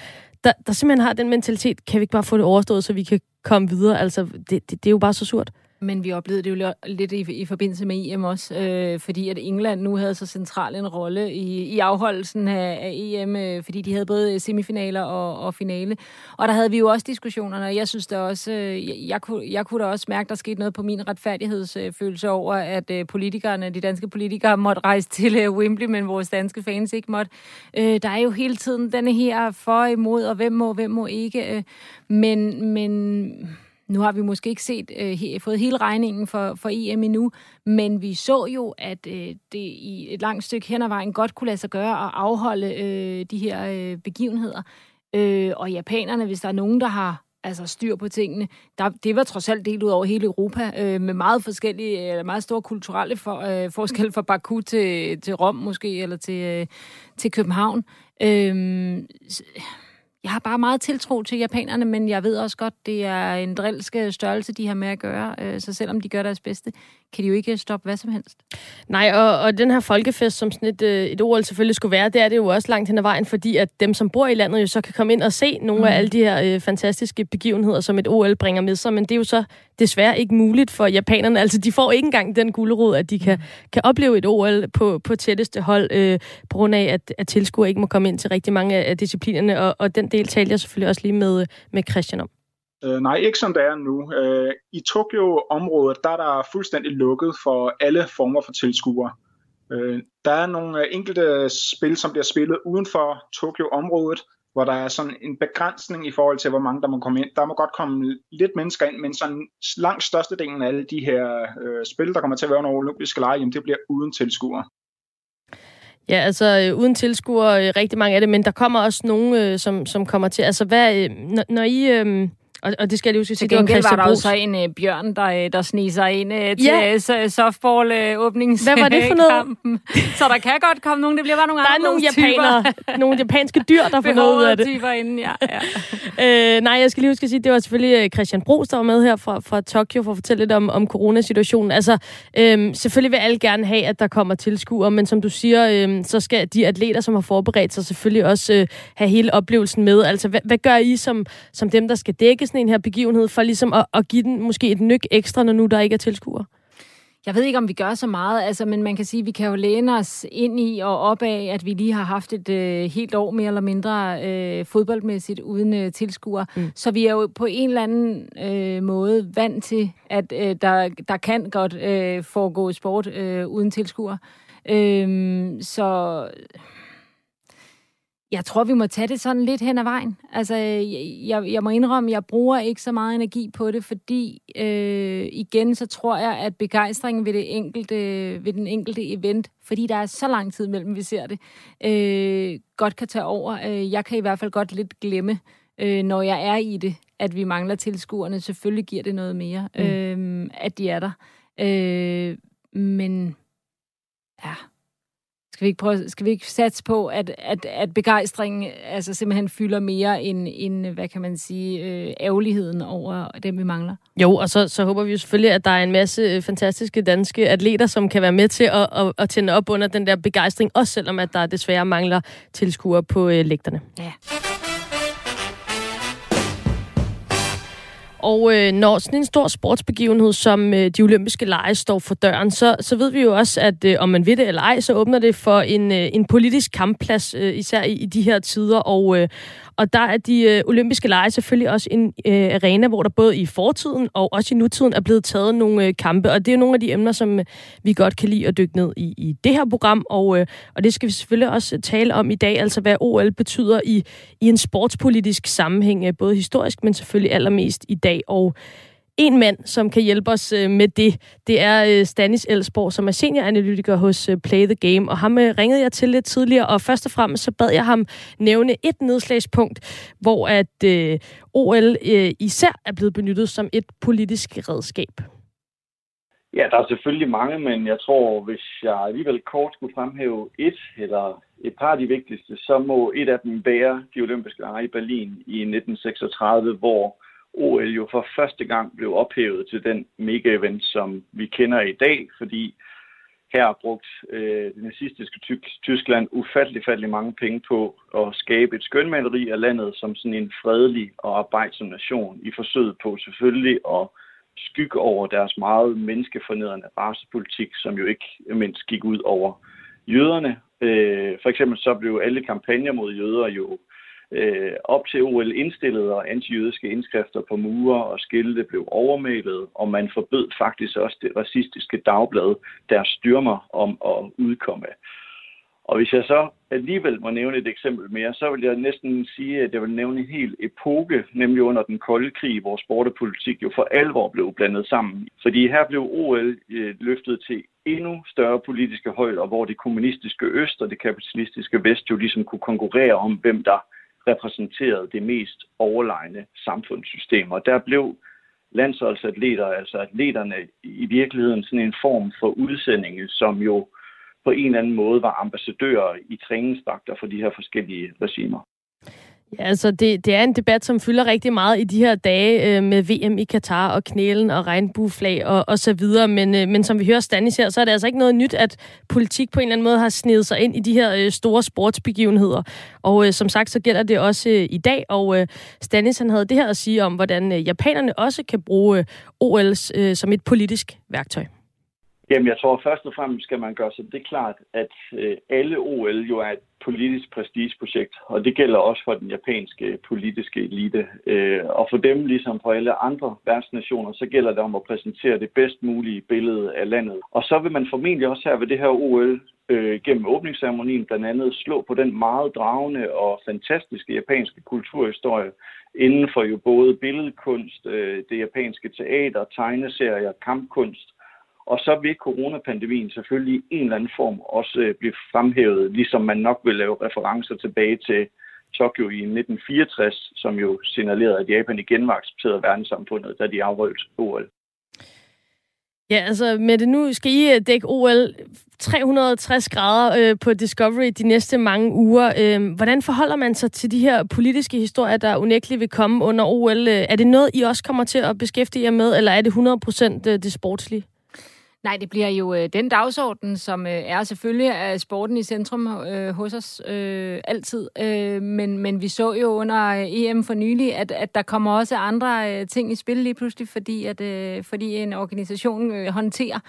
[SPEAKER 1] der, der simpelthen har den mentalitet, kan vi ikke bare få det overstået, så vi kan komme videre? Altså, det, det, det er jo bare så surt.
[SPEAKER 2] Men vi oplevede det jo lidt i, i forbindelse med EM også, øh, fordi at England nu havde så central en rolle i, i afholdelsen af, af EM, øh, fordi de havde både semifinaler og, og finale. Og der havde vi jo også diskussionerne, og jeg synes da også, øh, jeg, jeg, kunne, jeg kunne da også mærke, der skete noget på min retfærdighedsfølelse over, at øh, politikerne, de danske politikere, måtte rejse til øh, Wembley, men vores danske fans ikke måtte. Øh, der er jo hele tiden denne her for imod, og hvem må, hvem må ikke. Øh, men, men nu har vi måske ikke set øh, he, fået hele regningen for, for EM endnu, men vi så jo, at øh, det i et langt stykke hen ad vejen godt kunne lade sig gøre at afholde øh, de her øh, begivenheder. Øh, og japanerne, hvis der er nogen, der har altså styr på tingene. Der, det var trods alt delt ud over hele Europa, øh, med meget forskellige, eller meget store kulturelle for, øh, forskelle fra Baku til, til Rom måske, eller til, øh, til København. Øh, jeg har bare meget tiltro til japanerne, men jeg ved også godt, det er en drilske øh, størrelse, de har med at gøre. Øh, så selvom de gør deres bedste, kan de jo ikke stoppe hvad som helst.
[SPEAKER 1] Nej, og, og den her folkefest, som sådan et, øh, et OL selvfølgelig skulle være, det er det jo også langt hen ad vejen, fordi at dem, som bor i landet, jo så kan komme ind og se nogle mm. af alle de her øh, fantastiske begivenheder, som et OL bringer med sig. Men det er jo så desværre ikke muligt for japanerne. Altså, de får ikke engang den guldrod, at de kan, mm. kan opleve et OL på, på tætteste hold, øh, på grund af, at, at tilskuere ikke må komme ind til rigtig mange af disciplinerne. Og, og den del talte jeg selvfølgelig også lige med, med Christian om.
[SPEAKER 5] Øh, nej, ikke som det er nu. Øh, I Tokyo-området, der er der fuldstændig lukket for alle former for tilskuere. Øh, der er nogle øh, enkelte spil, som bliver spillet uden for Tokyo-området, hvor der er sådan en begrænsning i forhold til, hvor mange der må komme ind. Der må godt komme lidt mennesker ind, men sådan langt størstedelen af alle de her øh, spil, der kommer til at være under olympiske lege, jamen, det bliver uden tilskuere.
[SPEAKER 1] Ja, altså øh, uden tilskuere, øh, rigtig mange af det, men der kommer også nogen, øh, som, som kommer til. Altså, hvad, øh, når, når I... Øh, og, og det skal jeg lige huske
[SPEAKER 2] til gengæld var der jo så en uh, bjørn, der, uh, der sniger ind uh, til ja. uh, softball-åbnings
[SPEAKER 1] Hvad var det for noget?
[SPEAKER 2] så der kan godt komme nogen, det bliver bare nogle
[SPEAKER 1] Der er nogle japanere, nogle japanske dyr, der får noget ud af det.
[SPEAKER 2] typer inden, ja. ja.
[SPEAKER 1] uh, nej, jeg skal lige huske at sige, det var selvfølgelig Christian Bros, der var med her fra, fra Tokyo for at fortælle lidt om, om coronasituationen. Altså, øhm, selvfølgelig vil alle gerne have, at der kommer tilskuere, men som du siger, øhm, så skal de atleter, som har forberedt sig, selvfølgelig også øh, have hele oplevelsen med. Altså, hvad, hvad gør I som, som dem, der skal dække sådan en her begivenhed, for ligesom at, at give den måske et nyk ekstra, når nu der ikke er tilskuere?
[SPEAKER 2] Jeg ved ikke, om vi gør så meget, altså, men man kan sige, at vi kan jo læne os ind i og op af, at vi lige har haft et øh, helt år mere eller mindre øh, fodboldmæssigt uden øh, tilskuere. Mm. Så vi er jo på en eller anden øh, måde vant til, at øh, der, der kan godt øh, foregå sport øh, uden tilskuere. Øh, så jeg tror, vi må tage det sådan lidt hen ad vejen. Altså, jeg, jeg må indrømme, jeg bruger ikke så meget energi på det, fordi øh, igen, så tror jeg, at begejstringen ved, det enkelte, ved den enkelte event, fordi der er så lang tid mellem, vi ser det, øh, godt kan tage over. Øh, jeg kan i hvert fald godt lidt glemme, øh, når jeg er i det, at vi mangler tilskuerne. Selvfølgelig giver det noget mere, mm. øh, at de er der. Øh, men ja, skal vi ikke, prøve, skal vi ikke satse på, at, at, at begejstringen altså simpelthen fylder mere end, end hvad kan man sige, øh, ærgerligheden over dem, vi mangler?
[SPEAKER 1] Jo, og så, så håber vi jo selvfølgelig, at der er en masse øh, fantastiske danske atleter, som kan være med til at, at, at tænde op under den der begejstring, også selvom at der desværre mangler tilskuere på øh, lægterne.
[SPEAKER 2] Ja.
[SPEAKER 1] Og øh, når sådan en stor sportsbegivenhed som øh, de olympiske lege står for døren, så, så ved vi jo også, at øh, om man ved det eller ej, så åbner det for en, øh, en politisk kampplads, øh, især i, i de her tider. Og, øh, og der er de øh, olympiske lege selvfølgelig også en øh, arena, hvor der både i fortiden og også i nutiden er blevet taget nogle øh, kampe. Og det er nogle af de emner, som øh, vi godt kan lide at dykke ned i i det her program. Og, øh, og det skal vi selvfølgelig også øh, tale om i dag, altså hvad OL betyder i, i en sportspolitisk sammenhæng, øh, både historisk, men selvfølgelig allermest i dag. Og en mand, som kan hjælpe os øh, med det, det er øh, Stanis Elsborg, som er senioranalytiker hos øh, Play the Game. Og ham øh, ringede jeg til lidt tidligere, og først og fremmest så bad jeg ham nævne et nedslagspunkt, hvor at øh, OL øh, især er blevet benyttet som et politisk redskab.
[SPEAKER 6] Ja, der er selvfølgelig mange, men jeg tror, hvis jeg alligevel kort skulle fremhæve et eller et par af de vigtigste, så må et af dem være de olympiske lege i Berlin i 1936, hvor OL jo for første gang blev ophævet til den mega-event, som vi kender i dag, fordi her brugt øh, det nazistiske Tyskland ufattelig, ufattelig mange penge på at skabe et skønmaleri af landet som sådan en fredelig og arbejdsom nation i forsøget på selvfølgelig at skygge over deres meget menneskefornedrende racepolitik, som jo ikke mindst gik ud over jøderne. Øh, for eksempel så blev alle kampagner mod jøder jo øh, Øh, op til OL indstillede og antijødiske indskrifter på mure og skilte blev overmalet, og man forbød faktisk også det racistiske dagblad, der styrmer om at udkomme. Og hvis jeg så alligevel må nævne et eksempel mere, så vil jeg næsten sige, at jeg vil nævne en hel epoke, nemlig under den kolde krig, hvor sport og politik jo for alvor blev blandet sammen. Fordi her blev OL øh, løftet til endnu større politiske højder, hvor det kommunistiske øst og det kapitalistiske vest jo ligesom kunne konkurrere om, hvem der repræsenterede det mest overlegne samfundssystem. Og der blev landsholdsatleter, altså atleterne i virkeligheden sådan en form for udsending, som jo på en eller anden måde var ambassadører i træningsvagter for de her forskellige regimer.
[SPEAKER 1] Ja, altså det, det er en debat, som fylder rigtig meget i de her dage øh, med VM i Katar og knælen og regnbueflag og, og så videre. Men, øh, men som vi hører Stanis her, så er det altså ikke noget nyt, at politik på en eller anden måde har snedet sig ind i de her øh, store sportsbegivenheder. Og øh, som sagt, så gælder det også øh, i dag. Og øh, Stanis han havde det her at sige om, hvordan øh, japanerne også kan bruge øh, OL øh, som et politisk værktøj.
[SPEAKER 6] Jamen, jeg tror først og fremmest skal man gøre sig det klart, at øh, alle OL jo er et politisk prestigeprojekt, og det gælder også for den japanske politiske elite. Øh, og for dem, ligesom for alle andre værtsnationer, så gælder det om at præsentere det bedst mulige billede af landet. Og så vil man formentlig også her ved det her OL øh, gennem åbningsceremonien blandt andet slå på den meget dragende og fantastiske japanske kulturhistorie inden for jo både billedkunst, øh, det japanske teater, tegneserier, kampkunst, og så vil coronapandemien selvfølgelig i en eller anden form også øh, blive fremhævet, ligesom man nok vil lave referencer tilbage til Tokyo i 1964, som jo signalerede, at Japan igen var accepteret verdenssamfundet, da de afholdt OL.
[SPEAKER 1] Ja, altså med det nu skal I øh, dække OL 360 grader øh, på Discovery de næste mange uger. Øh, hvordan forholder man sig til de her politiske historier, der unægteligt vil komme under OL? Øh, er det noget, I også kommer til at beskæftige jer med, eller er det 100% det sportslige?
[SPEAKER 2] Nej, det bliver jo øh, den dagsorden, som øh, er selvfølgelig af sporten i centrum øh, hos os øh, altid. Øh, men, men vi så jo under øh, EM for nylig, at, at der kommer også andre øh, ting i spil lige pludselig, fordi, at, øh, fordi en organisation øh, håndterer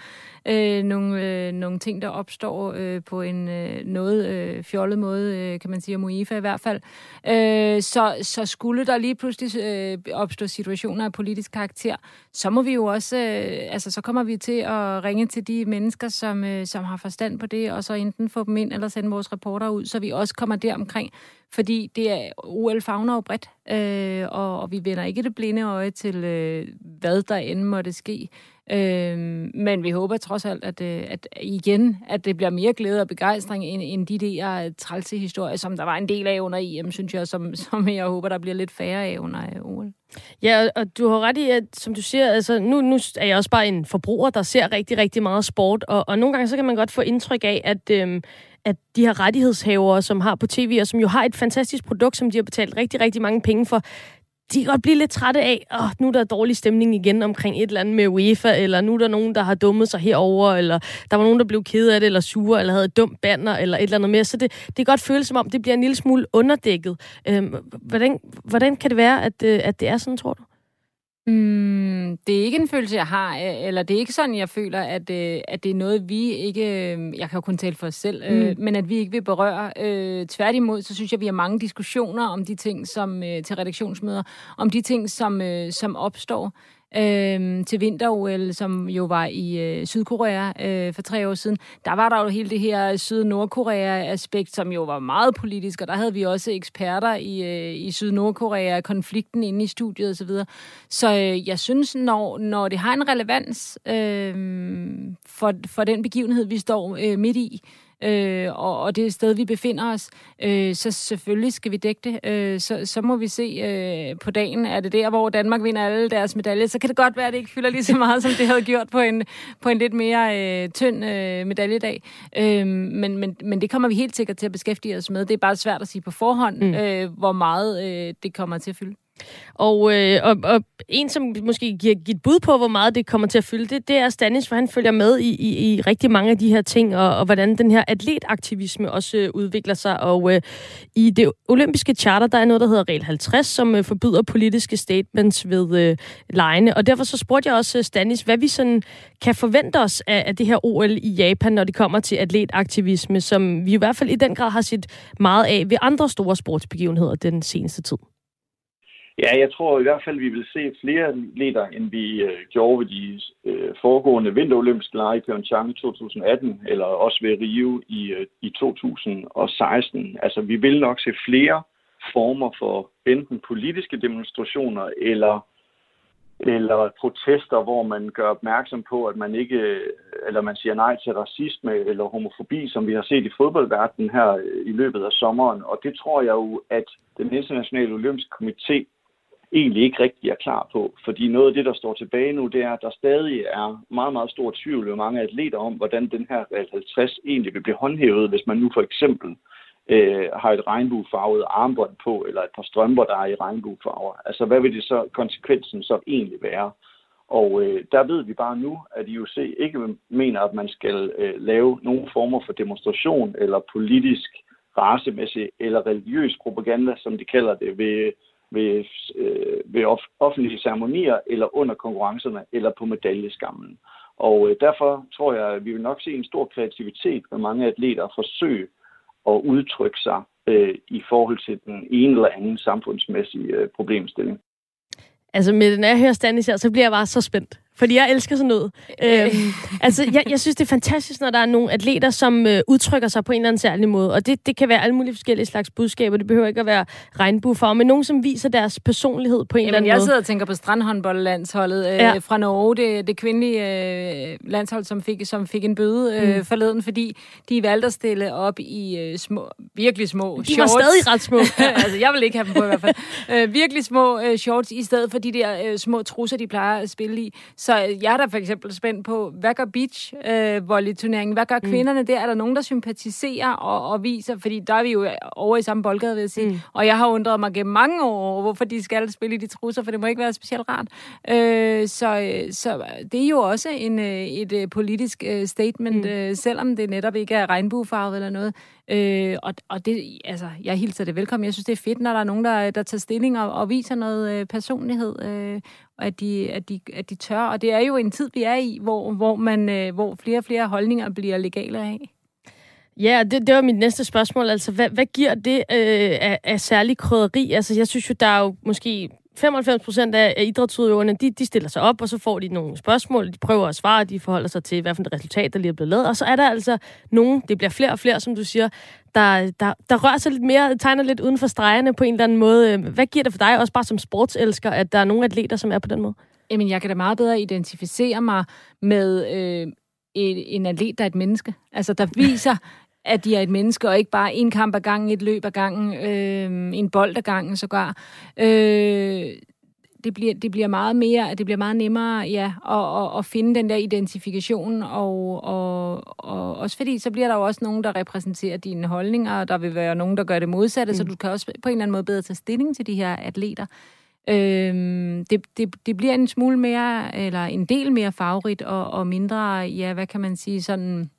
[SPEAKER 2] øh, nogle, øh, nogle ting, der opstår øh, på en øh, noget øh, fjollet måde, øh, kan man sige, om UEFA i hvert fald. Øh, så, så skulle der lige pludselig øh, opstå situationer af politisk karakter, så må vi jo også, øh, altså så kommer vi til at ringe til de mennesker, som, øh, som har forstand på det, og så enten få dem ind eller sende vores reporter ud, så vi også kommer der omkring. Fordi det er OL fagner jo bredt, øh, og, og vi vender ikke det blinde øje til, øh, hvad der end måtte ske. Øh, men vi håber trods alt, at, øh, at igen, at det bliver mere glæde og begejstring end, end de der øh, trælse historier, som der var en del af under EM, synes jeg, som, som jeg håber, der bliver lidt færre af under øh, OL.
[SPEAKER 1] Ja, og du har ret i, at som du siger, altså nu, nu er jeg også bare en forbruger, der ser rigtig, rigtig meget sport, og, og nogle gange så kan man godt få indtryk af, at, øhm, at de her rettighedshavere, som har på tv, og som jo har et fantastisk produkt, som de har betalt rigtig, rigtig mange penge for, de kan godt blive lidt trætte af, at oh, nu er der dårlig stemning igen omkring et eller andet med UEFA, eller nu er der nogen, der har dummet sig herover, eller der var nogen, der blev ked af det, eller sure, eller havde et dumt banner, eller et eller andet mere. Så det, det kan godt føles som om, det bliver en lille smule underdækket. Øhm, hvordan, hvordan kan det være, at, øh, at det er sådan, tror du?
[SPEAKER 2] Mm, det er ikke en følelse, jeg har, øh, eller det er ikke sådan, jeg føler, at, øh, at det er noget, vi ikke... Øh, jeg kan jo kun tale for os selv, mm. men at vi ikke vil berøre. tværtimod, så synes jeg, vi har mange diskussioner om de ting, som til redaktionsmøder, om de ting, som, som opstår øh, til vinter-OL, som jo var i øh, Sydkorea øh, for tre år siden, der var der jo hele det her Syd-Nordkorea-aspekt, som jo var meget politisk, og der havde vi også eksperter i, øh, i Syd-Nordkorea, konflikten inde i studiet osv. Så, videre. så øh, jeg synes, når, når det har en relevans øh, for, for den begivenhed, vi står øh, midt i, øh, og, og det sted, vi befinder os, øh, så selvfølgelig skal vi dække det. Øh, så, så må vi se øh, på dagen, er det der, hvor Danmark vinder alle deres medaljer, så kan det godt være, at det ikke fylder lige så meget, som det havde gjort på en, på en lidt mere øh, tynd øh, medaljedag. Øh, men, men, men det kommer vi helt sikkert til at beskæftige os med. Det er bare svært at sige på forhånd, mm. øh, hvor meget øh, det kommer til at fylde.
[SPEAKER 1] Og, øh, og, og en, som måske giver et bud på, hvor meget det kommer til at fylde, det, det er Stanis, for han følger med i, i, i rigtig mange af de her ting, og, og hvordan den her atletaktivisme også øh, udvikler sig. Og øh, i det olympiske charter, der er noget, der hedder regel 50, som øh, forbyder politiske statements ved øh, lejene. Og derfor så spurgte jeg også øh, Stanis, hvad vi sådan kan forvente os af, af det her OL i Japan, når det kommer til atletaktivisme, som vi i hvert fald i den grad har set meget af ved andre store sportsbegivenheder den seneste tid.
[SPEAKER 6] Ja, jeg tror i hvert fald, at vi vil se flere atleter, end vi øh, gjorde ved de øh, foregående vinterolympiske lege i Pyeongchang i 2018, eller også ved Rio i, øh, i 2016. Altså, vi vil nok se flere former for enten politiske demonstrationer eller eller protester, hvor man gør opmærksom på, at man ikke, øh, eller man siger nej til racisme eller homofobi, som vi har set i fodboldverdenen her øh, i løbet af sommeren. Og det tror jeg jo, at den internationale olympiske komité egentlig ikke rigtig er klar på. Fordi noget af det, der står tilbage nu, det er, at der stadig er meget, meget stor tvivl ved mange atleter om, hvordan den her 50 egentlig vil blive håndhævet, hvis man nu for eksempel øh, har et regnbuefarvet armbånd på, eller et par strømper, der er i regnbuefarver. Altså, hvad vil det så, konsekvensen så egentlig være? Og øh, der ved vi bare nu, at IOC ikke mener, at man skal øh, lave nogen former for demonstration eller politisk, racemæssig eller religiøs propaganda, som de kalder det, ved ved, øh, ved off- offentlige ceremonier, eller under konkurrencerne, eller på medaljeskammen. Og øh, derfor tror jeg, at vi vil nok se en stor kreativitet med mange atleter forsøge at udtrykke sig øh, i forhold til den ene eller anden samfundsmæssige øh, problemstilling.
[SPEAKER 1] Altså med den her stand Stanis her, så bliver jeg bare så spændt. Fordi jeg elsker sådan noget. øhm, altså, jeg, jeg synes, det er fantastisk, når der er nogle atleter, som øh, udtrykker sig på en eller anden særlig måde. Og det, det kan være alle mulige forskellige slags budskaber. Det behøver ikke at være regnbuefarve, men nogen, som viser deres personlighed på en Jamen, eller anden
[SPEAKER 2] jeg
[SPEAKER 1] måde.
[SPEAKER 2] Jeg sidder og tænker på strandhåndboldlandsholdet øh, ja. fra Norge. Det, det kvindelige øh, landshold, som fik, som fik en bøde øh, mm. forleden, fordi de valgte at stille op i øh, små, virkelig små
[SPEAKER 1] de shorts. De var stadig ret små.
[SPEAKER 2] altså, jeg vil ikke have dem på i hvert fald. Øh, virkelig små øh, shorts, i stedet for de der øh, små trusser, de plejer at spille i. Så jeg er da for eksempel spændt på, hvad gør beach øh, volley-turneringen? Hvad gør mm. kvinderne der? Er der nogen, der sympatiserer og, og viser? Fordi der er vi jo over i samme boldgade, vil jeg sige. Mm. Og jeg har undret mig gennem mange år, hvorfor de skal spille i de trusser, for det må ikke være specielt rart. Øh, så, så det er jo også en, øh, et, politisk øh, statement, mm. øh, selvom det netop ikke er regnbuefarvet eller noget. Øh, og, og det, altså, jeg hilser det velkommen. Jeg synes, det er fedt, når der er nogen, der, der tager stilling og, og viser noget øh, personlighed, øh, og at de, at, de, at de tør. Og det er jo en tid, vi er i, hvor, hvor, man, øh, hvor flere og flere holdninger bliver legale af.
[SPEAKER 1] Ja, det, det var mit næste spørgsmål. Altså, hvad, hvad giver det øh, af, af særlig krydderi? Altså, jeg synes jo, der er jo måske 95 procent af, idrætsudøverne, de, de stiller sig op, og så får de nogle spørgsmål, de prøver at svare, de forholder sig til, hvad for et resultat, der lige er blevet lavet. Og så er der altså nogen, det bliver flere og flere, som du siger, der, der, der rører sig lidt mere, tegner lidt uden for stregerne på en eller anden måde. Øh, hvad giver det for dig, også bare som sportselsker, at der er nogle atleter, som er på den måde?
[SPEAKER 2] Jamen, jeg kan da meget bedre identificere mig med øh, en, en atlet, der er et menneske. Altså, der viser, at de er et menneske, og ikke bare en kamp ad gangen, et løb ad gangen, øh, en bold ad gangen sågar. Øh, det bliver, det bliver meget mere, det bliver meget nemmere, ja, at, at, at finde den der identifikation, og, og, og også fordi, så bliver der jo også nogen, der repræsenterer dine holdninger, og der vil være nogen, der gør det modsatte, mm. så du kan også på en eller anden måde bedre tage stilling til de her atleter. Øhm, det, det, det bliver en smule mere, eller en del mere favorit, og, og mindre, ja, hvad kan man sige, sådan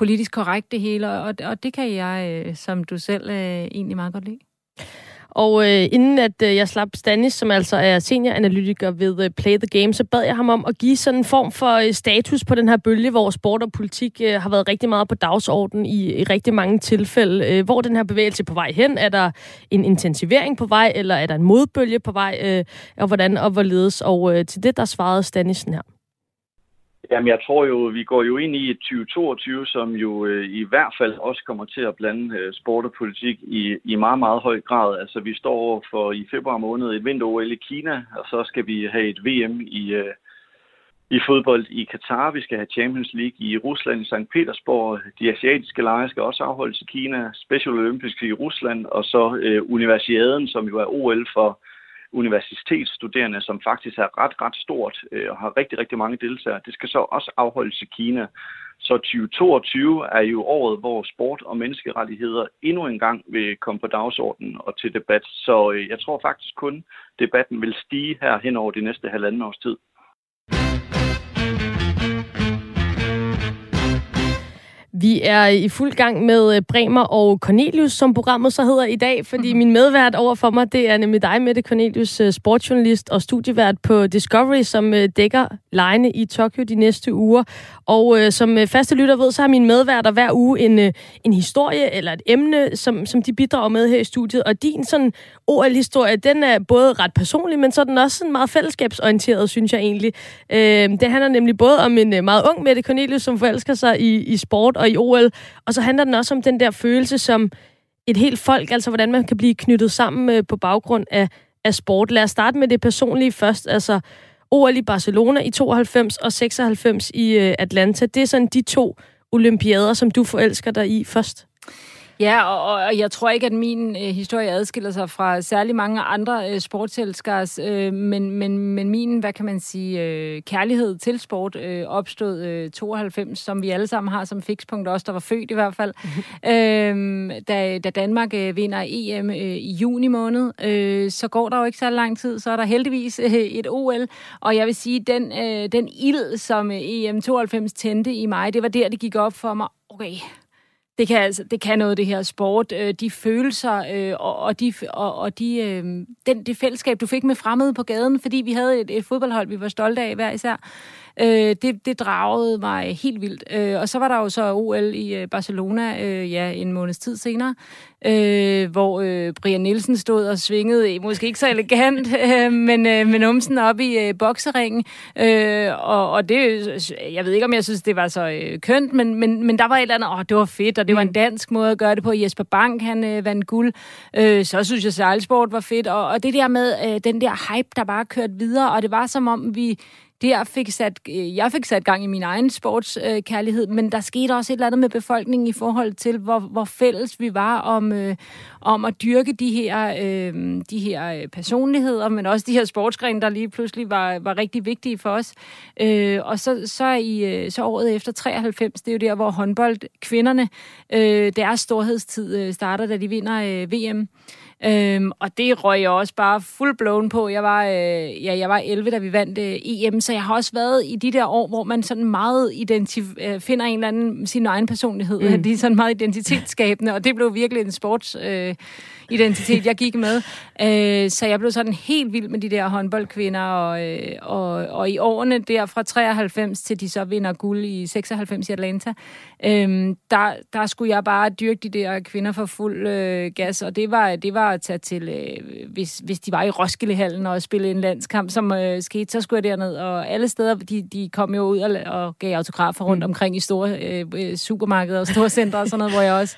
[SPEAKER 2] politisk korrekt det hele, og, og det kan jeg, øh, som du selv, øh, egentlig meget godt lide.
[SPEAKER 1] Og øh, inden at øh, jeg slap Stanis, som altså er senioranalytiker ved øh, Play the Game, så bad jeg ham om at give sådan en form for øh, status på den her bølge, hvor sport og politik øh, har været rigtig meget på dagsordenen i, i rigtig mange tilfælde. Øh, hvor den her bevægelse på vej hen? Er der en intensivering på vej, eller er der en modbølge på vej? Øh, og hvordan og hvorledes? Og øh, til det, der svarede Stanisen her.
[SPEAKER 6] Jamen, jeg tror jo, vi går jo ind i et 2022, som jo øh, i hvert fald også kommer til at blande øh, sport og politik i, i meget, meget høj grad. Altså, vi står for i februar måned et vinter-OL i Kina, og så skal vi have et VM i, øh, i fodbold i Katar. Vi skal have Champions League i Rusland, i St. Petersborg. De asiatiske lege skal også afholdes i Kina. Special Olympics i Rusland, og så øh, Universiaden, som jo er OL for universitetsstuderende, som faktisk er ret, ret stort øh, og har rigtig, rigtig mange deltagere. Det skal så også afholdes i Kina. Så 2022 er jo året, hvor sport og menneskerettigheder endnu en gang vil komme på dagsordenen og til debat. Så øh, jeg tror faktisk kun, debatten vil stige her hen over de næste halvanden års tid.
[SPEAKER 1] Vi er i fuld gang med øh, Bremer og Cornelius, som programmet så hedder i dag, fordi mm-hmm. min medvært over for mig, det er nemlig dig, Mette Cornelius, øh, sportsjournalist og studievært på Discovery, som øh, dækker lejene i Tokyo de næste uger. Og øh, som faste lytter ved, så har min medværter hver uge en, en historie eller et emne, som, som de bidrager med her i studiet. Og din sådan OL-historie, den er både ret personlig, men så er den også sådan meget fællesskabsorienteret, synes jeg egentlig. Øh, det handler nemlig både om en meget ung Mette Cornelius, som forelsker sig i, i sport og i OL, og så handler den også om den der følelse som et helt folk, altså hvordan man kan blive knyttet sammen øh, på baggrund af, af sport. Lad os starte med det personlige først, altså OL i Barcelona i 92 og 96 i øh, Atlanta. Det er sådan de to olympiader, som du forelsker dig i først.
[SPEAKER 2] Ja, og, og jeg tror ikke, at min øh, historie adskiller sig fra særlig mange andre øh, sportselskers, øh, men, men, men min, hvad kan man sige, øh, kærlighed til sport øh, opstod øh, 92, som vi alle sammen har som fikspunkt, også der var født i hvert fald, øh, da, da Danmark øh, vinder EM øh, i juni måned. Øh, så går der jo ikke så lang tid, så er der heldigvis øh, et OL, og jeg vil sige, den, øh, den ild, som øh, EM 92 tændte i mig, det var der, det gik op for mig, okay, det kan, altså, det kan noget, det her sport. Øh, de følelser øh, og, og, de, og, og de, øh, den, det fællesskab, du fik med fremmede på gaden, fordi vi havde et, et fodboldhold, vi var stolte af hver især. Øh, det, det dragede mig helt vildt. Øh, og så var der jo så OL i øh, Barcelona øh, ja, en måneds tid senere, øh, hvor øh, Brian Nielsen stod og svingede, måske ikke så elegant, øh, men øh, med numsen op i øh, bokseringen. Øh, og, og det, jeg ved ikke, om jeg synes, det var så øh, kønt, men, men, men der var et eller andet, åh, det var fedt, og det var en mm. dansk måde at gøre det på. Jesper Bank, han øh, vandt guld. Øh, så synes jeg, sejlsport var fedt. Og, og det der med øh, den der hype, der bare kørte videre, og det var som om, vi det jeg fik sat, øh, jeg fik sat gang i min egen sportskærlighed, øh, men der skete også et eller andet med befolkningen i forhold til, hvor, hvor fælles vi var om, øh, om at dyrke de her, øh, de her øh, personligheder, men også de her sportsgrene, der lige pludselig var, var rigtig vigtige for os. Øh, og så, så, i, øh, så året efter 93, det er jo der, hvor håndbold kvinderne, øh, deres storhedstid starter, da de vinder øh, VM. Øhm, og det røg jeg også bare full blown på. Jeg var, øh, ja, jeg var 11, da vi vandt øh, EM, så jeg har også været i de der år, hvor man sådan meget identif- øh, finder en eller anden sin egen personlighed. Mm. De er sådan meget identitetsskabende, og det blev virkelig en sports... Øh, identitet, jeg gik med. Øh, så jeg blev sådan helt vild med de der håndboldkvinder, og, øh, og, og i årene der fra 93 til de så vinder guld i 96 i Atlanta, øh, der, der skulle jeg bare dyrke de der kvinder for fuld øh, gas, og det var, det var at tage til, øh, hvis, hvis de var i Roskildehallen og spille en landskamp, som øh, skete, så skulle jeg derned, og alle steder, de, de kom jo ud og, og gav autografer rundt mm. omkring i store øh, øh, supermarkeder og store centre og sådan noget, hvor jeg også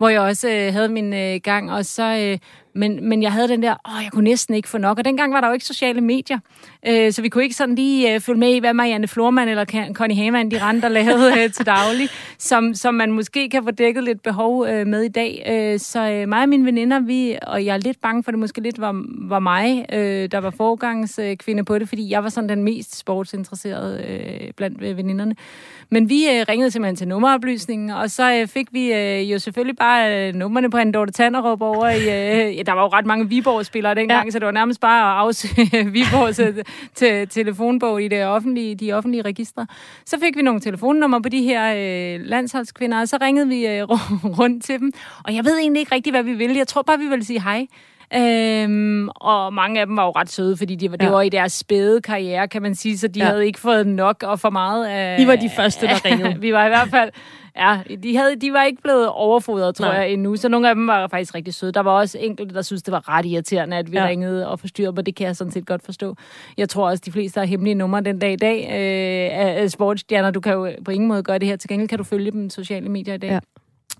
[SPEAKER 2] hvor jeg også øh, havde min øh, gang. Og så, øh, men, men jeg havde den der, åh, jeg kunne næsten ikke få nok. Og dengang var der jo ikke sociale medier, øh, så vi kunne ikke sådan lige øh, følge med i, hvad Marianne Florman eller Connie Hamann, de rent der lavede øh, til daglig, som, som man måske kan få dækket lidt behov øh, med i dag. Øh, så øh, mig og mine veninder, vi, og jeg er lidt bange for, at det måske lidt var, var mig, øh, der var forgangskvinde øh, på det, fordi jeg var sådan den mest sportsinteresserede øh, blandt øh, veninderne. Men vi øh, ringede simpelthen til nummeroplysningen, og så øh, fik vi øh, jo selvfølgelig bare øh, nummerne på en Dorte Tannerup over i... Øh, der var jo ret mange Viborg-spillere dengang, ja. så det var nærmest bare at afsøge Viborg til, til telefonbog i det offentlige, de offentlige registre. Så fik vi nogle telefonnumre på de her øh, landsholdskvinder, og så ringede vi øh, rundt til dem. Og jeg ved egentlig ikke rigtigt, hvad vi ville. Jeg tror bare, vi ville sige hej. Øhm, og mange af dem var jo ret søde, fordi de var, ja. det var i deres spæde karriere, kan man sige, så de ja. havde ikke fået nok og for meget af...
[SPEAKER 1] I var de første, der ringede.
[SPEAKER 2] vi var i hvert fald... Ja, de, havde, de var ikke blevet overfodret, tror Nej. jeg, endnu. Så nogle af dem var faktisk rigtig søde. Der var også enkelte, der synes det var ret irriterende, at vi ja. ringede og forstyrrede, men det kan jeg sådan set godt forstå. Jeg tror også, de fleste har hemmelige numre den dag i dag øh, af sportsstjerner. Du kan jo på ingen måde gøre det her. Til gengæld kan du følge dem sociale medier i dag.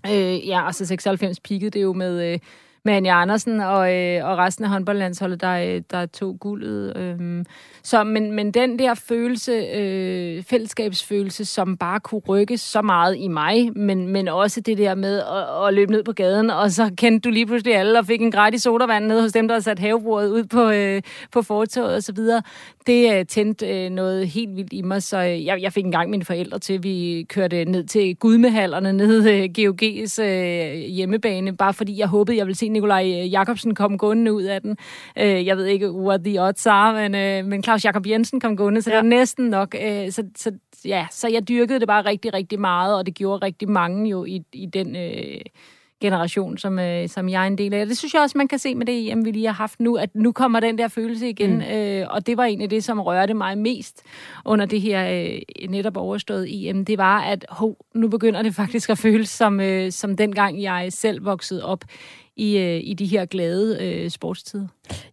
[SPEAKER 2] Ja, øh, ja og så 96 peakede det jo med... Øh, med Anja Andersen og, øh, og resten af håndboldlandsholdet, der, øh, der tog guldet. Øh. Så, men, men den der følelse, øh, fællesskabsfølelse, som bare kunne rykke så meget i mig, men, men også det der med at, at løbe ned på gaden, og så kendte du lige pludselig alle og fik en gratis sodavand ned hos dem, der havde sat havebordet ud på, øh, på fortoget og så videre. Det øh, tændte øh, noget helt vildt i mig, så øh, jeg, jeg fik engang mine forældre til, vi kørte ned til Gudmehallerne, ned øh, GOG's øh, hjemmebane, bare fordi jeg håbede, jeg ville se Nikolaj Jakobsen komme gående ud af den. Øh, jeg ved ikke, what the odds are, men, øh, men Claus Jakob Jensen kom gående, så ja. det var næsten nok. Øh, så, så, ja, så jeg dyrkede det bare rigtig, rigtig meget, og det gjorde rigtig mange jo i, i den... Øh, generation, som, øh, som jeg er en del af. Det synes jeg også, man kan se med det EM, vi lige har haft nu, at nu kommer den der følelse igen, mm. øh, og det var egentlig det, som rørte mig mest under det her øh, netop overstået EM. Det var, at ho, nu begynder det faktisk at føles som, øh, som dengang jeg selv voksede op i, øh, i de her glade øh, sportstider?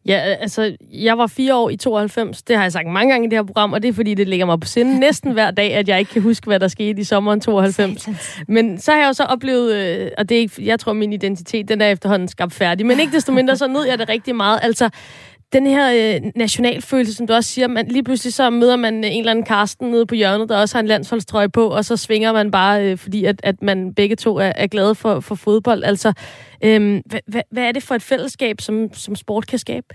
[SPEAKER 1] Ja, altså, jeg var fire år i 92. Det har jeg sagt mange gange i det her program, og det er, fordi det ligger mig på sinde næsten hver dag, at jeg ikke kan huske, hvad der skete i sommeren 92. Satans. Men så har jeg jo så oplevet, øh, og det er ikke, jeg tror, min identitet, den er efterhånden skabt færdig, men ikke desto mindre, så nød jeg det rigtig meget. Altså, den her øh, nationalfølelse, som du også siger, man, lige pludselig så møder man øh, en eller anden Karsten nede på hjørnet, der også har en landsholdstrøje på, og så svinger man bare, øh, fordi at, at man begge to er, er glade for, for fodbold. Altså, øh, hvad, hvad, hvad er det for et fællesskab, som, som sport kan skabe?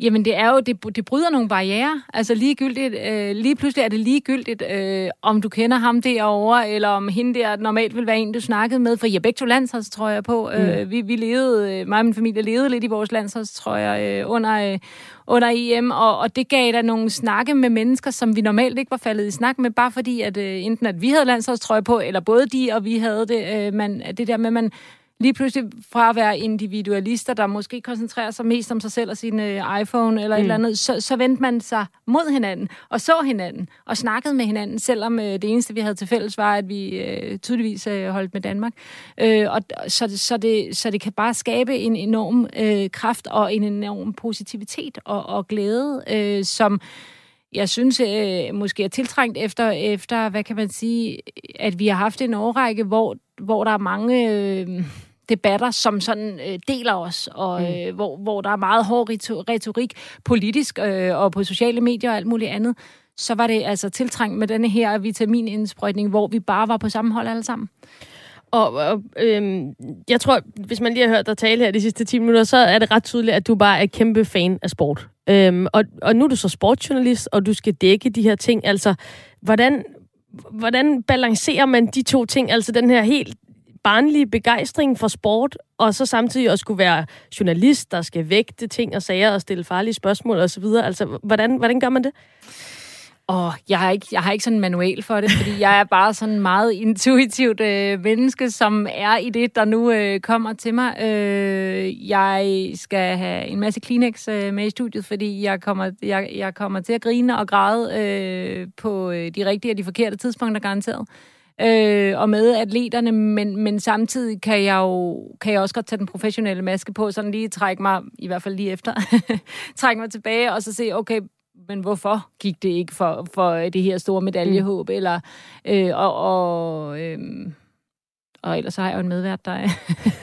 [SPEAKER 2] Jamen, det er jo, det, det bryder nogle barriere. Altså ligegyldigt, øh, lige pludselig er det ligegyldigt, øh, om du kender ham derovre, eller om hende der normalt vil være en, du snakkede med. For er begge to landsholdstrøjer på. Øh, mm. Øh, vi, vi levede, øh, mig og min familie levede lidt i vores landsholdstrøjer øh, under, øh, under EM, og, og det gav da nogle snakke med mennesker, som vi normalt ikke var faldet i snak med, bare fordi, at øh, enten at vi havde landsholdstrøje på, eller både de og vi havde det. Øh, man, det der med, at man lige pludselig fra at være individualister, der måske koncentrerer sig mest om sig selv og sin øh, iPhone eller mm. et eller andet, så, så vendte man sig mod hinanden og så hinanden og snakkede med hinanden, selvom øh, det eneste, vi havde til fælles, var, at vi øh, tydeligvis øh, holdt med Danmark. Øh, og så, så, det, så det kan bare skabe en enorm øh, kraft og en enorm positivitet og, og glæde, øh, som jeg synes øh, måske er tiltrængt efter, efter, hvad kan man sige, at vi har haft en årrække, hvor, hvor der er mange... Øh, debatter, som sådan øh, deler os, og mm. øh, hvor, hvor der er meget hård retorik politisk øh, og på sociale medier og alt muligt andet, så var det altså tiltrængt med denne her vitaminindsprøjtning, hvor vi bare var på samme hold alle sammen.
[SPEAKER 1] Og, og øhm, jeg tror, hvis man lige har hørt dig tale her de sidste 10 minutter, så er det ret tydeligt, at du bare er kæmpe fan af sport. Øhm, og, og nu er du så sportsjournalist, og du skal dække de her ting. Altså, hvordan, hvordan balancerer man de to ting? Altså den her helt barnlige begejstring for sport, og så samtidig også skulle være journalist, der skal vægte ting og sager og stille farlige spørgsmål osv. Altså, hvordan, hvordan gør man det?
[SPEAKER 2] Og jeg har ikke, jeg har ikke sådan en manual for det, fordi jeg er bare sådan meget intuitivt øh, menneske, som er i det, der nu øh, kommer til mig. Øh, jeg skal have en masse Kleenex øh, med i studiet, fordi jeg kommer, jeg, jeg kommer til at grine og græde øh, på øh, de rigtige og de forkerte tidspunkter garanteret øh, og med atleterne, men, men samtidig kan jeg jo kan jeg også godt tage den professionelle maske på, sådan lige trække mig, i hvert fald lige efter, trække mig tilbage, og så se, okay, men hvorfor gik det ikke for, for det her store medaljehåb, mm. eller, øh, og, og, øh, og ellers har jeg jo en medvært, der,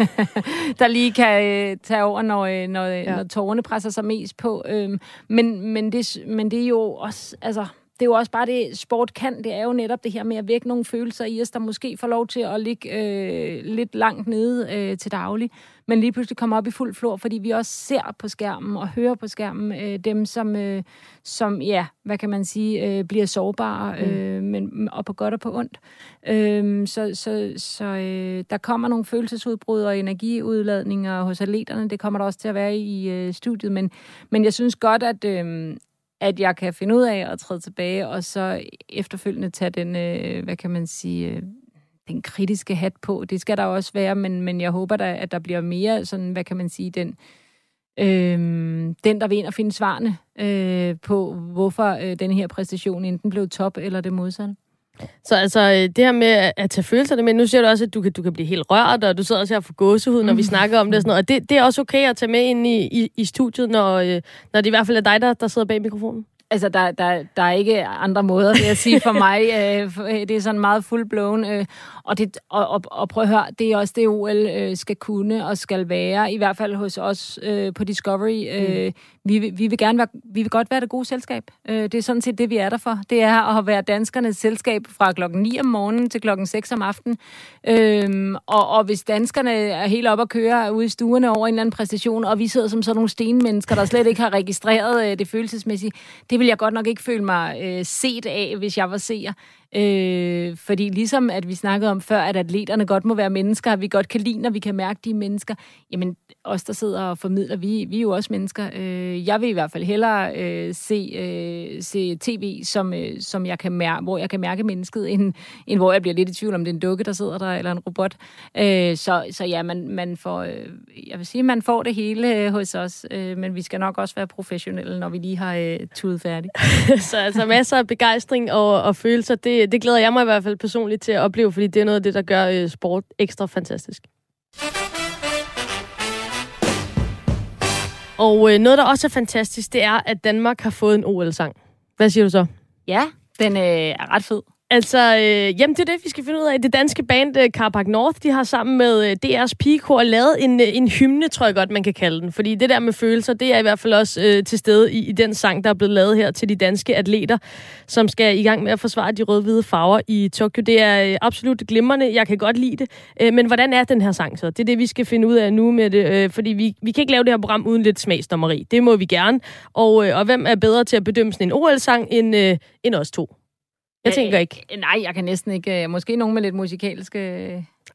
[SPEAKER 2] der lige kan øh, tage over, når, øh, når, ja. når tårerne presser sig mest på. Øhm, men, men, det, men det er jo også, altså, det er jo også bare det, sport kan. Det er jo netop det her med at vække nogle følelser i os, der måske får lov til at ligge øh, lidt langt nede øh, til daglig, men lige pludselig kommer op i fuld flor, fordi vi også ser på skærmen og hører på skærmen øh, dem, som, øh, som, ja, hvad kan man sige, øh, bliver sårbare, mm. øh, men, og på godt og på ondt. Øh, så så, så øh, der kommer nogle følelsesudbrud og energiudladninger hos atleterne. Det kommer der også til at være i øh, studiet, men, men jeg synes godt, at, øh, at jeg kan finde ud af at træde tilbage, og så efterfølgende tage den, øh, hvad kan man sige, øh, den kritiske hat på. Det skal der også være, men, men jeg håber da, at der bliver mere sådan, hvad kan man sige, den, øh, den der vil ind og finde svarene øh, på, hvorfor øh, den her præstation enten blev top eller det modsatte.
[SPEAKER 1] Så altså, øh, det her med at tage følelserne med, nu siger du også, at du kan, du kan blive helt rørt, og du sidder også her for gåsehud, når vi mm. snakker om det og sådan noget. Og det, det er også okay at tage med ind i, i, i studiet, når, øh, når det i hvert fald er dig, der, der sidder bag mikrofonen?
[SPEAKER 2] Altså, der, der, der er ikke andre måder, vil jeg sige, for mig. Øh, det er sådan meget full-blown. Øh, og, det, og, og, og prøv at høre, det er også det, OL øh, skal kunne og skal være, i hvert fald hos os øh, på Discovery. Øh, mm vi, vi, vil gerne være, vi vil godt være det gode selskab. Øh, det er sådan set det, vi er der for. Det er at være danskernes selskab fra klokken 9 om morgenen til klokken 6 om aftenen. Øh, og, og hvis danskerne er helt op at køre ude i stuerne over en eller anden præstation, og vi sidder som sådan nogle stenmennesker, der slet ikke har registreret øh, det følelsesmæssige, det vil jeg godt nok ikke føle mig øh, set af, hvis jeg var seer. Øh, fordi ligesom at vi snakkede om før, at atleterne godt må være mennesker, at vi godt kan lide, når vi kan mærke de mennesker, jamen os, der sidder og formidler, vi, vi er jo også mennesker. Øh, jeg vil i hvert fald hellere øh, se, øh, se tv, som, øh, som jeg kan mær- hvor jeg kan mærke mennesket, end, end hvor jeg bliver lidt i tvivl om det er en dukke, der sidder der, eller en robot. Øh, så, så ja, man, man får, øh, jeg vil sige, man får det hele øh, hos os, øh, men vi skal nok også være professionelle, når vi lige har øh, tudet færdigt.
[SPEAKER 1] så altså masser af begejstring og, og følelser, det det, glæder jeg mig i hvert fald personligt til at opleve, fordi det er noget af det, der gør øh, sport ekstra fantastisk. Og øh, noget, der også er fantastisk, det er, at Danmark har fået en OL-sang. Hvad siger du så?
[SPEAKER 2] Ja, den øh, er ret fed.
[SPEAKER 1] Altså, øh, jamen det er det, vi skal finde ud af. Det danske band øh, Carpark North, de har sammen med øh, DR's pigekor lavet en, øh, en hymne, tror jeg godt, man kan kalde den. Fordi det der med følelser, det er i hvert fald også øh, til stede i, i den sang, der er blevet lavet her til de danske atleter, som skal i gang med at forsvare de rød-hvide farver i Tokyo. Det er øh, absolut glimrende. Jeg kan godt lide det. Øh, men hvordan er den her sang så? Det er det, vi skal finde ud af nu med det. Øh, fordi vi, vi kan ikke lave det her program uden lidt smagsdommeri. Det må vi gerne. Og, øh, og hvem er bedre til at bedømme sådan en OL-sang end, øh, end os to? Jeg tænker ikke.
[SPEAKER 2] Øh, nej, jeg kan næsten ikke. Øh, måske nogen med lidt musikalske...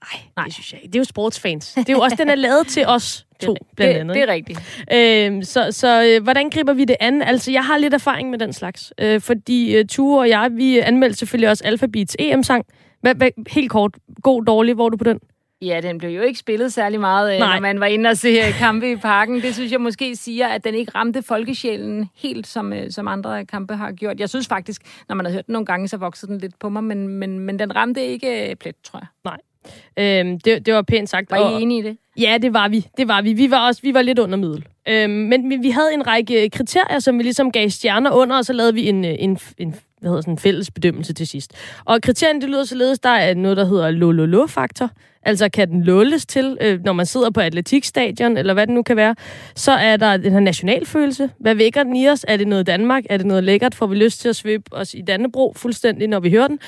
[SPEAKER 1] Nej, nej, det synes jeg ikke. Det er jo sportsfans. Det er jo også, den er lavet til os to, blandt andet.
[SPEAKER 2] Det, det er rigtigt.
[SPEAKER 1] Øh, så så øh, hvordan griber vi det an? Altså, jeg har lidt erfaring med den slags. Øh, fordi øh, Ture og jeg, vi anmeldte selvfølgelig også Alphabets EM-sang. Hvad, hvad, helt kort, god, dårlig, hvor er du på den?
[SPEAKER 2] Ja, den blev jo ikke spillet særlig meget, Nej. når man var inde og se kampe i parken. Det synes jeg måske siger, at den ikke ramte folkesjælen helt, som, øh, som andre kampe har gjort. Jeg synes faktisk, når man har hørt den nogle gange, så voksede den lidt på mig, men, men, men den ramte ikke øh, plet, tror jeg.
[SPEAKER 1] Nej. Øhm, det, det var pænt sagt.
[SPEAKER 2] Var I enige i det?
[SPEAKER 1] Ja, det var vi. Det var vi. Vi var også vi var lidt under middel. Øhm, men vi, vi havde en række kriterier, som vi ligesom gav stjerner under, og så lavede vi en, en, en hvad hedder sådan en fælles bedømmelse til sidst. Og kriterierne, det lyder således, der er noget, der hedder lololo-faktor. Altså, kan den lulles til, øh, når man sidder på atletikstadion, eller hvad det nu kan være. Så er der den her nationalfølelse. Hvad vækker den i os? Er det noget Danmark? Er det noget lækkert? Får vi lyst til at svøbe os i Dannebro fuldstændig, når vi hører den?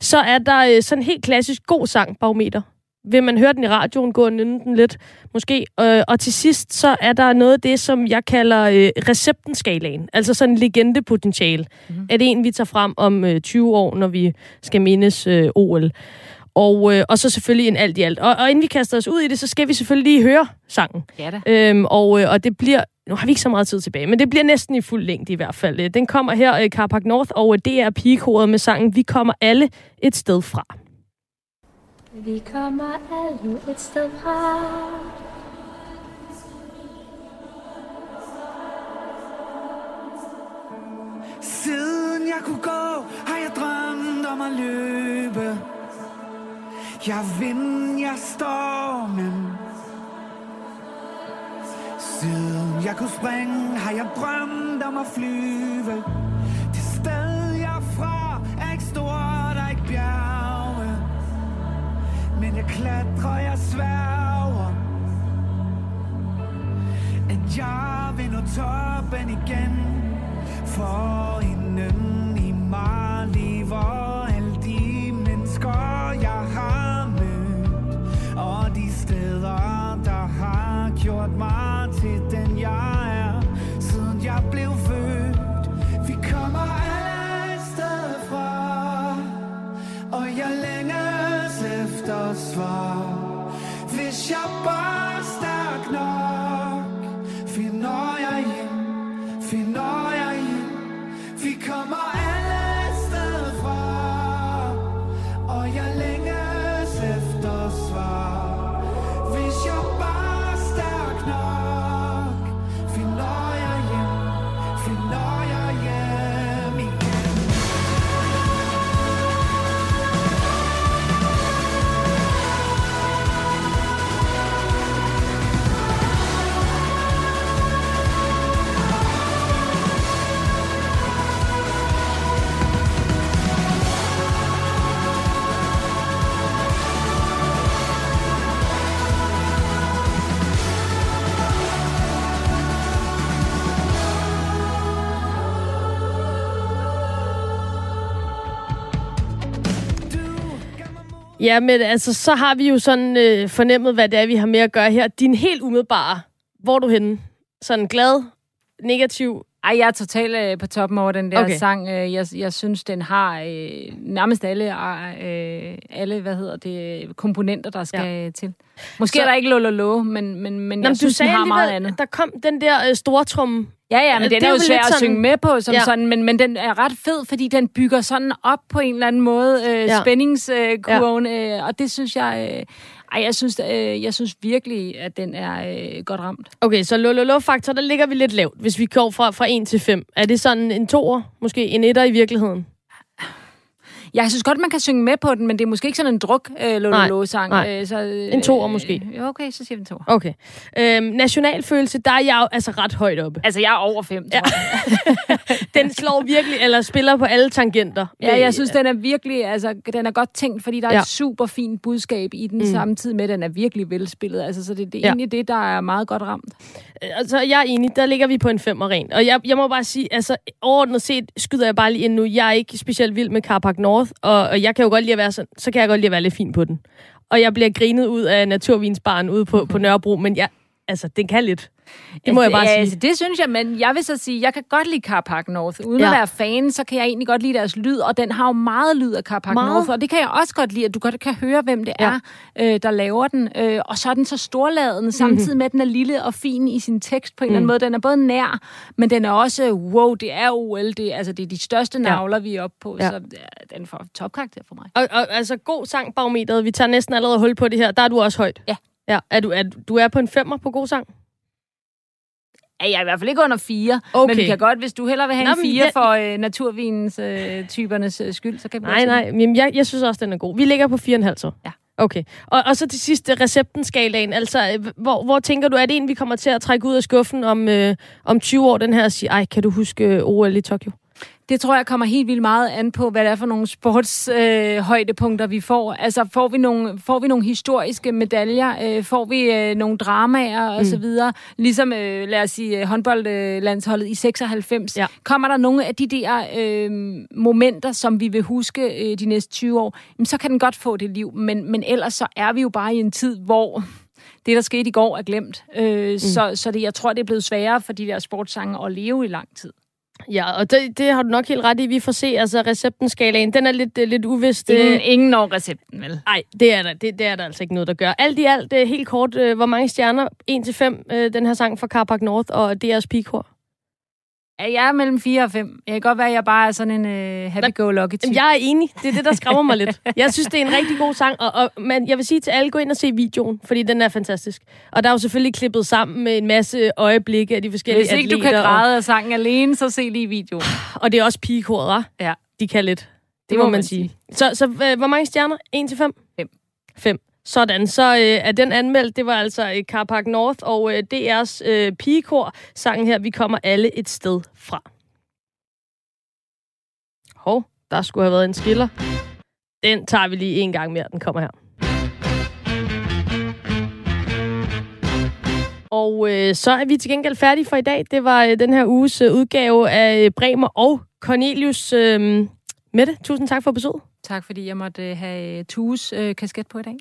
[SPEAKER 1] Så er der øh, sådan en helt klassisk god sang, barometer vil man høre den i radioen, gå og nynne den lidt, måske. Øh, og til sidst, så er der noget af det, som jeg kalder øh, receptenskalaen. Altså sådan en legendepotentiale. Mm-hmm. Er det en, vi tager frem om øh, 20 år, når vi skal mindes øh, OL. Og, øh, og så selvfølgelig en alt i alt. Og, og inden vi kaster os ud i det, så skal vi selvfølgelig lige høre sangen.
[SPEAKER 2] Ja da.
[SPEAKER 1] Øhm, og, øh, og det bliver... Nu har vi ikke så meget tid tilbage, men det bliver næsten i fuld længde i hvert fald. Den kommer her, øh, Carpark North, og det er pigekoret med sangen Vi kommer alle et sted fra. Vi kommer alle et sted fra.
[SPEAKER 7] Siden jeg kunne gå, har jeg drømt om at løbe. Jeg vinder jeg stormen. Siden jeg kunne springe, har jeg drømt om at flyve. jeg klatrer, jeg sværger. At jeg vil nå toppen igen. For inden i mig lever alle de mennesker, jeg har mødt. Og de steder, der har gjort mig efter svar Hvis jeg
[SPEAKER 1] Ja, men altså, så har vi jo sådan øh, fornemmet, hvad det er, vi har med at gøre her. Din helt umiddelbare, hvor er du henne? Sådan glad, negativ?
[SPEAKER 2] Ej, jeg er totalt øh, på toppen over den der
[SPEAKER 1] Okay.
[SPEAKER 2] sang. Øh, jeg, jeg synes, den har øh, nærmest alle, øh, alle, hvad hedder det, komponenter, der skal ja. til. Måske
[SPEAKER 1] Så-
[SPEAKER 2] er der ikke lololo, men, men, men
[SPEAKER 1] Nå,
[SPEAKER 2] jeg
[SPEAKER 1] men
[SPEAKER 2] synes, den har meget andet.
[SPEAKER 1] der kom den der øh, store trum.
[SPEAKER 2] Ja, ja, men
[SPEAKER 1] det
[SPEAKER 2] den
[SPEAKER 1] er
[SPEAKER 2] er jo svær
[SPEAKER 1] lidt
[SPEAKER 2] at
[SPEAKER 1] sådan-
[SPEAKER 2] synge med på, som
[SPEAKER 1] Ja.
[SPEAKER 2] ja. sådan, men, men den er ret fed, fordi den bygger sådan op på en eller anden måde, øh,
[SPEAKER 1] Ja.
[SPEAKER 2] ja. spændingskurven, øh, øh, og det synes jeg... Øh, ej, jeg synes, øh, jeg synes virkelig, at den er øh, godt ramt.
[SPEAKER 1] Okay, så lololo-faktor, der ligger vi lidt lavt, hvis vi går fra, fra 1 til 5. Er det sådan en toer? Måske en etter i virkeligheden?
[SPEAKER 2] Jeg synes godt, man kan synge med på den, men det er måske ikke sådan en druk øh, lololo-sang.
[SPEAKER 1] nej.
[SPEAKER 2] Øh, så, øh,
[SPEAKER 1] En toer måske.
[SPEAKER 2] Øh, okay, så siger vi en toer.
[SPEAKER 1] Okay. Øhm, nationalfølelse, der er jeg altså ret højt oppe.
[SPEAKER 2] Altså, jeg er over fem, tror
[SPEAKER 1] Ja. Den slår virkelig, eller spiller på alle tangenter.
[SPEAKER 2] Ja, jeg synes, den er virkelig, altså, den er godt tænkt, fordi der er
[SPEAKER 1] Ja.
[SPEAKER 2] et super fint budskab i den, mm. samtidig med, at den er virkelig velspillet. Altså, så det, det er
[SPEAKER 1] ja.
[SPEAKER 2] egentlig det, der er meget godt ramt.
[SPEAKER 1] Altså, jeg er enig, der ligger vi på en femmer ren. Og jeg, jeg må bare sige, altså, overordnet set skyder jeg bare lige ind nu. Jeg er ikke specielt vild med Carpark North, og, og jeg kan jo godt lide at være sådan, så kan jeg godt lide at være lidt fin på den. Og jeg bliver grinet ud af naturvinsbaren ude på, på Nørrebro, men jeg, altså, den kan lidt. Det må jeg bare
[SPEAKER 2] ja,
[SPEAKER 1] sige.
[SPEAKER 2] Altså, det synes jeg, men jeg vil så sige, jeg kan godt lide Carpark North. Uden
[SPEAKER 1] Ja.
[SPEAKER 2] ja. at være fan, så kan jeg egentlig godt lide deres lyd, og den har jo meget lyd af Carpark
[SPEAKER 1] Meget.
[SPEAKER 2] North, og det kan jeg også godt lide, at du godt kan høre, hvem det
[SPEAKER 1] Ja.
[SPEAKER 2] er, øh, der laver den. Øh, og så er den så storladen, samtidig med, at den er lille og fin i sin tekst på en eller anden måde. Den er både nær, men den er også, wow, det er OL, det, altså, det er de største navler, vi er oppe på,
[SPEAKER 1] Ja.
[SPEAKER 2] så ja, den får topkarakter for mig.
[SPEAKER 1] Og, og altså, god sang, barometeret. Vi tager næsten allerede hul på det her. Der er du også højt.
[SPEAKER 2] Ja.
[SPEAKER 1] Ja, er du, er, du er på en femmer på god sang?
[SPEAKER 2] Ja, jeg er i hvert fald ikke under fire,
[SPEAKER 1] Okay.
[SPEAKER 2] men vi kan godt, hvis du hellere vil have
[SPEAKER 1] Nå,
[SPEAKER 2] en
[SPEAKER 1] men
[SPEAKER 2] fire
[SPEAKER 1] jeg-
[SPEAKER 2] for øh, naturvinens øh, typernes øh, skyld, så kan vi
[SPEAKER 1] Nej, nej. Jamen, jeg, jeg synes også, den er god. Vi ligger på 4,5 så.
[SPEAKER 2] Ja.
[SPEAKER 1] Okay. Og, og så til sidst, øh, recepten-skalaen. Altså, øh, hvor, hvor tænker du, er det en, vi kommer til at trække ud af skuffen om, øh, om 20 år, den her, og sige, ej, kan du huske øh, OL i Tokyo?
[SPEAKER 2] Det tror jeg kommer helt vildt meget an på, hvad det er for nogle sportshøjdepunkter, øh, vi får. Altså, får vi nogle, får vi nogle historiske medaljer? Øh, får vi øh, nogle dramaer og så videre? Ligesom, øh, lad os sige, øh, håndboldlandsholdet i 96.
[SPEAKER 1] Ja.
[SPEAKER 2] Kommer der nogle af de der øh, momenter, som vi vil huske øh, de næste 20 år, jamen, så kan den godt få det liv. Men, men ellers så er vi jo bare i en tid, hvor det, der skete i går, er glemt. Øh, mm. Så, så det, jeg tror, det er blevet sværere for de der sportssange at leve i lang tid.
[SPEAKER 1] Ja, og det, det har du nok helt ret i. Vi får se, altså recepten-skalaen, den er lidt, øh, lidt uvist.
[SPEAKER 2] Ingen,
[SPEAKER 1] Øh,
[SPEAKER 2] ingen når recepten, vel?
[SPEAKER 1] Nej, det er, der, det, det er der altså ikke noget, der gør. Alt i alt, øh, helt kort, hvor mange stjerner? 1-5, øh, den her sang fra Carpark North og DR's Pigkor.
[SPEAKER 2] Ja, jeg er mellem 4 og 5. Jeg kan godt være, at jeg bare er sådan en uh, happy-go-lucky type.
[SPEAKER 1] Jeg er enig. Det er det, der skræmmer mig lidt. Jeg synes, det er en rigtig god sang, og, og men jeg vil sige til alle, gå ind og se videoen, fordi den er fantastisk. Og der er jo selvfølgelig klippet sammen med en masse øjeblikke af de forskellige
[SPEAKER 2] Hvis ikke du
[SPEAKER 1] atleter.
[SPEAKER 2] kan græde af sangen alene, så se lige videoen.
[SPEAKER 1] Og, og det er også pigekoret?
[SPEAKER 2] Ja.
[SPEAKER 1] De kan lidt. Det, må, man sige. Så, så øh, hvor mange stjerner? 1 til 5?
[SPEAKER 2] Fem.
[SPEAKER 1] 5. Sådan, så øh, er den anmeldt. Det var altså øh, Carpark North og øh, DR's øh, pigekor. Sangen her, vi kommer alle et sted fra. Hov, der skulle have været en skiller. Den tager vi lige en gang mere. Den kommer her. Og øh, så er vi til gengæld færdige for i dag. Det var øh, den her uges øh, udgave af øh, Bremer og Cornelius. Øh, Mette, tusind tak for besøget.
[SPEAKER 2] Tak, fordi jeg måtte øh, have øh, Tues øh, kasket på i dag.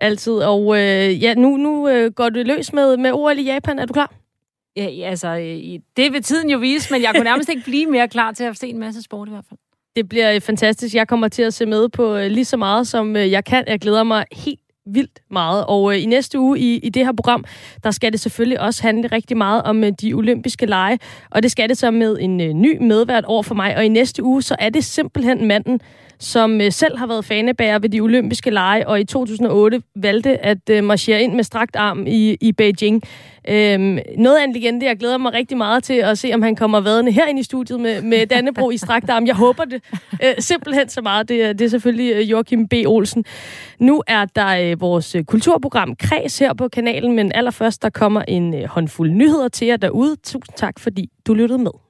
[SPEAKER 1] Altid. Og øh, ja, nu, nu øh, går du løs med, med OL i Japan. Er du klar?
[SPEAKER 2] Ja, altså, øh, det vil tiden jo vise, men jeg kunne nærmest ikke blive mere klar til at se en masse sport i hvert fald.
[SPEAKER 1] Det bliver fantastisk. Jeg kommer til at se med på øh, lige så meget, som øh, jeg kan. Jeg glæder mig helt vildt meget. Og øh, i næste uge i, i det her program, der skal det selvfølgelig også handle rigtig meget om øh, de olympiske lege. Og det skal det så med en øh, ny medvært over for mig. Og i næste uge, så er det simpelthen manden, som øh, selv har været fanebærer ved de olympiske lege, og i 2008 valgte at øh, marchere ind med strakt arm i, i Beijing. Øhm, noget af en legende. Jeg glæder mig rigtig meget til at se, om han kommer vadende herinde i studiet med, med Dannebro i strakt arm. Jeg håber det øh, simpelthen så meget. Det, det er selvfølgelig øh, Joachim B. Olsen. Nu er der øh, vores øh, kulturprogram Kreds her på kanalen, men allerførst der kommer en øh, håndfuld nyheder til jer derude. Tusind tak, fordi du lyttede med.